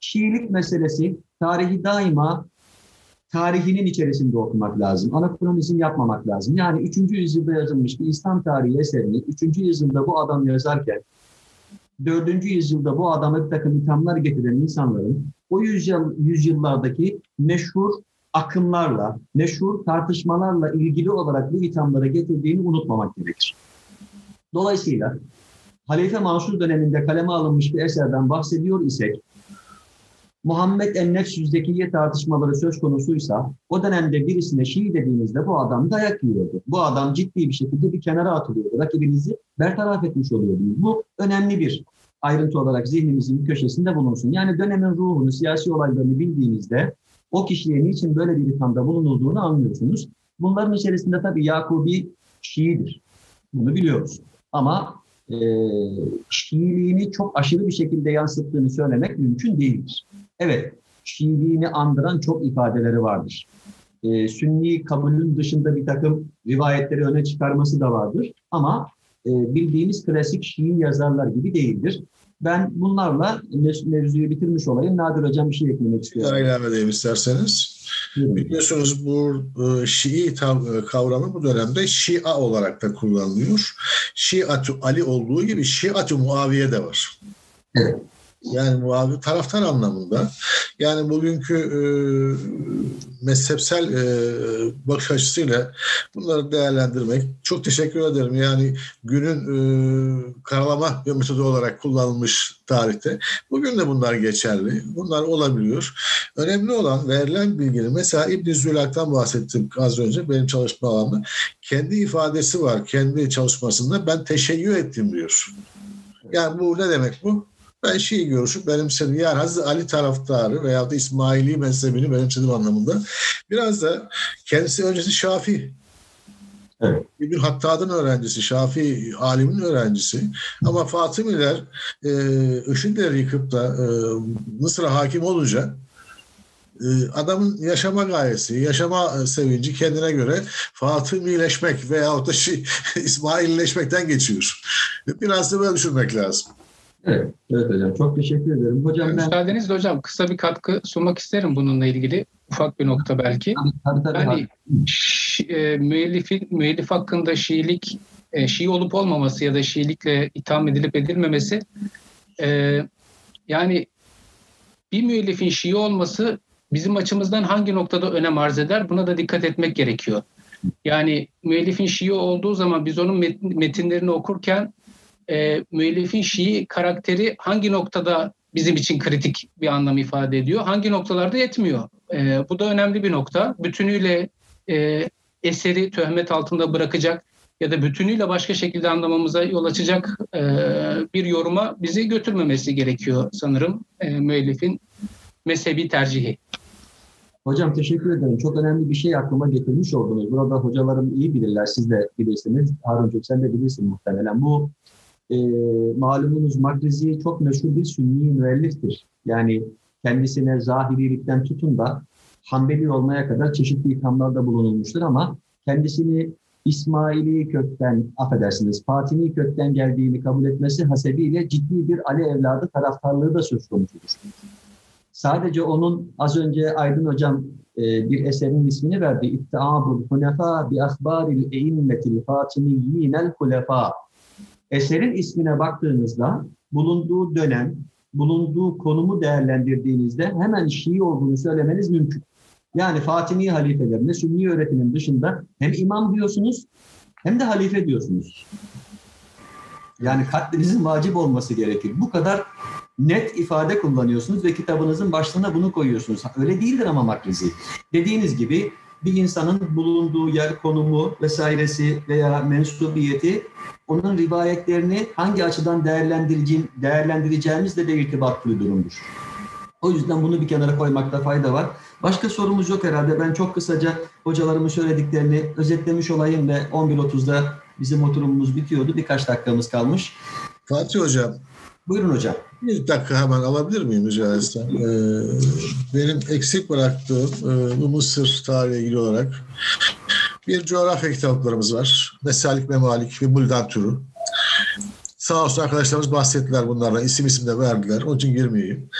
Speaker 6: Şiilik meselesi tarihi daima tarihinin içerisinde okumak lazım. Anakronizm yapmamak lazım. Yani 3. yüzyılda yazılmış bir İslam tarihi eserini 3. yüzyılda bu adam yazarken 4. yüzyılda bu adama bir takım ithamlar getiren insanların o yüzyıl, yüzyıllardaki meşhur akımlarla, meşhur tartışmalarla ilgili olarak bu ithamları getirdiğini unutmamak gerekir. Dolayısıyla Halife Mansur döneminde kaleme alınmış bir eserden bahsediyor isek, Muhammed Ennefs yüzdekiye tartışmaları söz konusuysa o dönemde birisine Şii dediğinizde bu adam dayak yiyordu. Bu adam ciddi bir şekilde bir kenara atılıyordu. Rakibinizi bertaraf etmiş oluyordunuz. Bu önemli bir ayrıntı olarak zihnimizin köşesinde bulunsun. Yani dönemin ruhunu, siyasi olaylarını bildiğinizde o kişiye niçin böyle bir ithamda bulunulduğunu anlıyorsunuz. Bunların içerisinde tabii Yakubi Şii'dir. Bunu biliyoruz. Ama e, Şiiliğini çok aşırı bir şekilde yansıttığını söylemek mümkün değildir. Evet, Şiiliğini andıran çok ifadeleri vardır. E, Sünni kabulün dışında bir takım rivayetleri öne çıkarması da vardır. Ama e, bildiğimiz klasik Şii yazarlar gibi değildir. Ben bunlarla mevzuyu bitirmiş olayım. Nadir Hocam bir şey eklemek istiyorum.
Speaker 4: İlave edeyim isterseniz. Biliyorsunuz bu e, Şii kavramı bu dönemde Şia olarak da kullanılıyor. Şiatu Ali olduğu gibi Şiatu Muaviye de var.
Speaker 6: Evet.
Speaker 4: Yani muhavi taraftar anlamında. Yani bugünkü e, mezhepsel e, bakış açısıyla bunları değerlendirmek. Çok teşekkür ederim. Yani günün e, karalama bir metodu olarak kullanılmış tarihte. Bugün de bunlar geçerli. Bunlar olabiliyor. Önemli olan verilen bilginin mesela İbn Zülak'tan bahsettim az önce benim çalışma alanında. Kendi ifadesi var kendi çalışmasında ben teşeyyü ettim diyor. Yani bu ne demek bu? Ben Şii görüşü benimsedim. Yani Hazreti Ali taraftarı veya da İsmaili mezhebini benimsedim anlamında. Biraz da kendisi öncesi Şafi. Evet. İbn Hattad'ın öğrencisi, Şafi alimin öğrencisi. Ama Fatımiler e, IŞİD'leri yıkıp da e, Mısır'a hakim olunca e, adamın yaşama gayesi, yaşama sevinci kendine göre Fatımileşmek veyahut da şey, <laughs> İsmailleşmekten geçiyor. Biraz da böyle düşünmek lazım.
Speaker 6: Evet, evet hocam. Çok teşekkür ederim. Hocam ben...
Speaker 7: Müsaadenizle hocam kısa bir katkı sunmak isterim bununla ilgili. Ufak bir nokta belki.
Speaker 6: Tabii, tabii,
Speaker 7: yani şi, e, müellifin, müellif hakkında Şiilik, e, Şii olup olmaması ya da Şiilikle itham edilip edilmemesi e, yani bir müellifin Şii olması bizim açımızdan hangi noktada önem arz eder? Buna da dikkat etmek gerekiyor. Yani müellifin Şii olduğu zaman biz onun metinlerini okurken e, müellifin Şii karakteri hangi noktada bizim için kritik bir anlam ifade ediyor, hangi noktalarda yetmiyor. E, bu da önemli bir nokta. Bütünüyle e, eseri töhmet altında bırakacak ya da bütünüyle başka şekilde anlamamıza yol açacak e, bir yoruma bizi götürmemesi gerekiyor sanırım e, müellifin mezhebi tercihi.
Speaker 6: Hocam teşekkür ederim. Çok önemli bir şey aklıma getirmiş oldunuz. Burada hocalarım iyi bilirler, siz de bilirsiniz. Haruncuğum sen de bilirsin muhtemelen. Bu e, malumunuz Makrizi çok meşhur bir sünni müelliftir. Yani kendisine zahirilikten tutun da Hanbeli olmaya kadar çeşitli ithamlarda bulunulmuştur ama kendisini İsmaili kökten, affedersiniz, Fatimi kökten geldiğini kabul etmesi hasebiyle ciddi bir Ali evladı taraftarlığı da söz konusudur. Sadece onun az önce Aydın Hocam e, bir eserin ismini verdi. İttiabul hunefa bi ahbaril eimmetil fatimiyyinel hulefa. Eserin ismine baktığınızda bulunduğu dönem, bulunduğu konumu değerlendirdiğinizde hemen Şii olduğunu söylemeniz mümkün. Yani Fatimi halifelerine Sünni öğretinin dışında hem imam diyorsunuz hem de halife diyorsunuz. Yani katlinizin vacip olması gerekir. Bu kadar net ifade kullanıyorsunuz ve kitabınızın başlığına bunu koyuyorsunuz. Öyle değildir ama makrizi. Dediğiniz gibi bir insanın bulunduğu yer, konumu vesairesi veya mensubiyeti onun rivayetlerini hangi açıdan değerlendireceğimizle de irtibatlı bir durumdur. O yüzden bunu bir kenara koymakta fayda var. Başka sorumuz yok herhalde. Ben çok kısaca hocalarımın söylediklerini özetlemiş olayım ve 11.30'da bizim oturumumuz bitiyordu. Birkaç dakikamız kalmış.
Speaker 4: Fatih Hocam.
Speaker 6: Buyurun hocam.
Speaker 4: Bir dakika hemen alabilir miyim rica etsem? Ee, benim eksik bıraktığım e, bu Mısır tarihi ilgili olarak bir coğrafya kitaplarımız var. Mesalik Memalik ve Buldan türü. Sağ olsun arkadaşlarımız bahsettiler bunlardan. İsim isim de verdiler. Onun için girmeyeyim.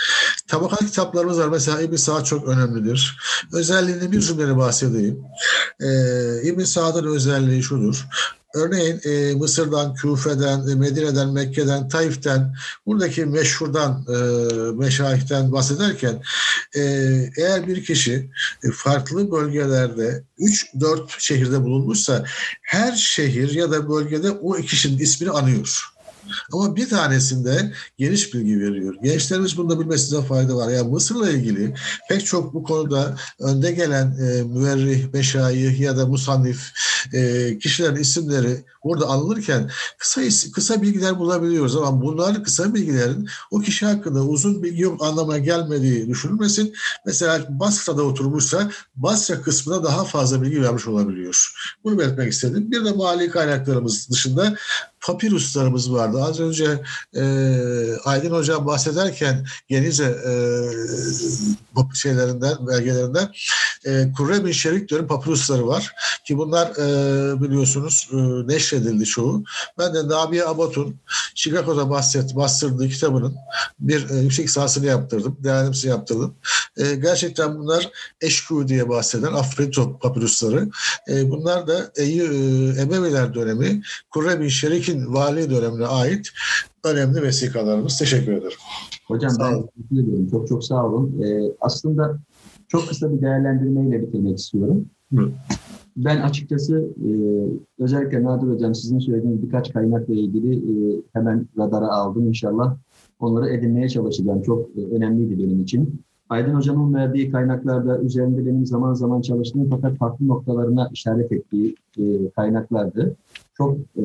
Speaker 4: Tabakat kitaplarımız var. Mesela İbn Sa'd çok önemlidir. Özelliğini bir cümleyle bahsedeyim. Ee, İbn Sa'd'ın özelliği şudur. Örneğin e, Mısır'dan, Küfe'den, e, Medine'den, Mekke'den, Taif'ten, buradaki meşhurdan, e, meşayihten bahsederken e, eğer bir kişi e, farklı bölgelerde 3-4 şehirde bulunmuşsa her şehir ya da bölgede o kişinin ismini anıyor. Ama bir tanesinde geniş bilgi veriyor. Gençlerimiz bunu da bilmesine fayda var. Yani Mısır'la ilgili pek çok bu konuda önde gelen e, müverrih, meşayih ya da musannif e, kişilerin isimleri burada anılırken kısa kısa bilgiler bulabiliyoruz ama bunlar kısa bilgilerin o kişi hakkında uzun bilgi yok anlamına gelmediği düşünülmesin. Mesela Basra'da oturmuşsa Basra kısmına daha fazla bilgi vermiş olabiliyor. Bunu belirtmek istedim. Bir de mali kaynaklarımız dışında papiruslarımız vardı. Az önce e, Aydın Hocam bahsederken Genize e, şeylerinden, belgelerinden e, Kurre bin Şerik diyorum papirusları var. Ki bunlar e, biliyorsunuz e, neşredildi çoğu. Ben de Nabiye Abot'un Chicago'da bahset, bastırdığı kitabının bir e, yüksek lisansını yaptırdım. Değerlemesini yaptırdım. E, gerçekten bunlar Eşku diye bahseden Afrito papirusları. E, bunlar da e, Emeviler dönemi Kurre bin Şerik'in vali dönemine ait önemli vesikalarımız. Teşekkür ederim.
Speaker 6: Hocam sağ ben teşekkür ediyorum. Çok çok sağ olun. Ee, aslında çok kısa bir değerlendirmeyle bitirmek istiyorum. Hı. Ben açıkçası e, özellikle Nadir Hocam sizin söylediğiniz birkaç kaynakla ilgili e, hemen radara aldım inşallah. Onları edinmeye çalışacağım. Çok e, önemliydi benim için. Aydın Hocam'ın verdiği kaynaklarda üzerinde benim zaman zaman çalıştığım fakat farklı noktalarına işaret ettiği e, kaynaklardı. Çok e,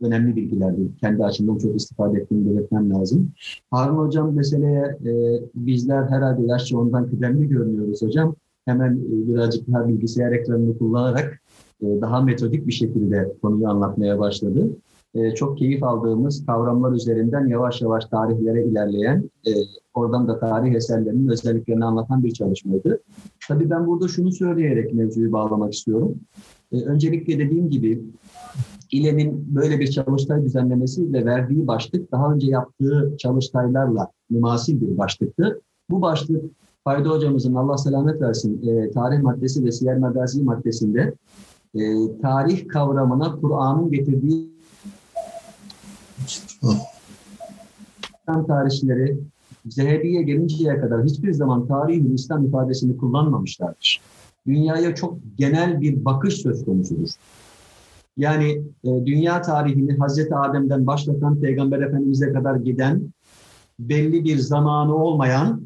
Speaker 6: önemli bilgilerdi. Kendi açımdan çok istifade ettiğimi belirtmem lazım. Harun Hocam meseleye e, bizler herhalde yaşça ondan kıdemli görünüyoruz hocam. Hemen e, birazcık daha bilgisayar ekranını kullanarak e, daha metodik bir şekilde konuyu anlatmaya başladı. E, çok keyif aldığımız kavramlar üzerinden yavaş yavaş tarihlere ilerleyen, e, oradan da tarih eserlerinin özelliklerini anlatan bir çalışmaydı. Tabii ben burada şunu söyleyerek mevzuyu bağlamak istiyorum. E, öncelikle dediğim gibi İLEM'in böyle bir çalıştay düzenlemesi ve verdiği başlık daha önce yaptığı çalıştaylarla mümasil bir başlıktı. Bu başlık Fayda hocamızın Allah selamet versin e, tarih maddesi ve siyer magazi maddesinde e, tarih kavramına Kur'an'ın getirdiği İslam tarihçileri Zehebi'ye gelinceye kadar hiçbir zaman tarihi İslam ifadesini kullanmamışlardır. Dünyaya çok genel bir bakış söz konusudur. Yani e, dünya tarihini Hazreti Adem'den başlatan Peygamber Efendimiz'e kadar giden belli bir zamanı olmayan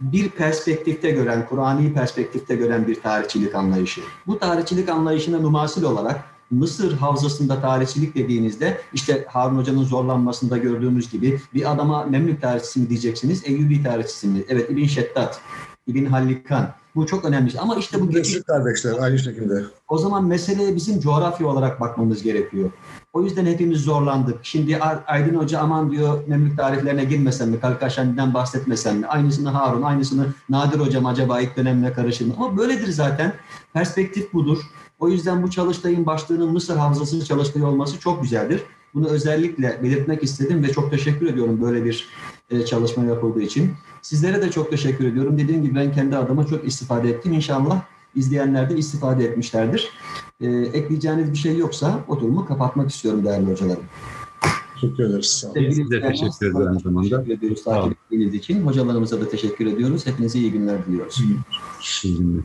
Speaker 6: bir perspektifte gören, Kur'an'i perspektifte gören bir tarihçilik anlayışı. Bu tarihçilik anlayışına numasil olarak Mısır havzasında tarihçilik dediğinizde işte Harun Hoca'nın zorlanmasında gördüğümüz gibi bir adama Memlük tarihçisi mi diyeceksiniz, Eyyubi tarihçisi mi? Evet İbn Şeddat, İbn Hallikan. Bu çok önemli. Ama işte bu
Speaker 4: geçiş kardeşler aynı şekilde.
Speaker 6: O zaman meseleye bizim coğrafya olarak bakmamız gerekiyor. O yüzden hepimiz zorlandık. Şimdi Aydın Hoca aman diyor Memlük tarihlerine girmesen mi, Kalkaşani'den bahsetmesen mi? Aynısını Harun, aynısını Nadir Hocam acaba ilk dönemine karışır mı? Ama böyledir zaten. Perspektif budur. O yüzden bu çalıştayın başlığının Mısır Havzası çalıştayı olması çok güzeldir. Bunu özellikle belirtmek istedim ve çok teşekkür ediyorum böyle bir e, çalışma yapıldığı için. Sizlere de çok teşekkür ediyorum. Dediğim gibi ben kendi adıma çok istifade ettim. İnşallah izleyenler de istifade etmişlerdir. E, ekleyeceğiniz bir şey yoksa oturumu kapatmak istiyorum değerli hocalarım.
Speaker 4: Teşekkür ederiz. Sağ olun.
Speaker 6: Sevgili
Speaker 5: Biz de teşekkür ederiz aynı zamanda.
Speaker 6: Teşekkür ediyoruz takip ettiğiniz için. Hocalarımıza da teşekkür ediyoruz. Hepinize iyi günler diliyoruz.
Speaker 5: İyi günler.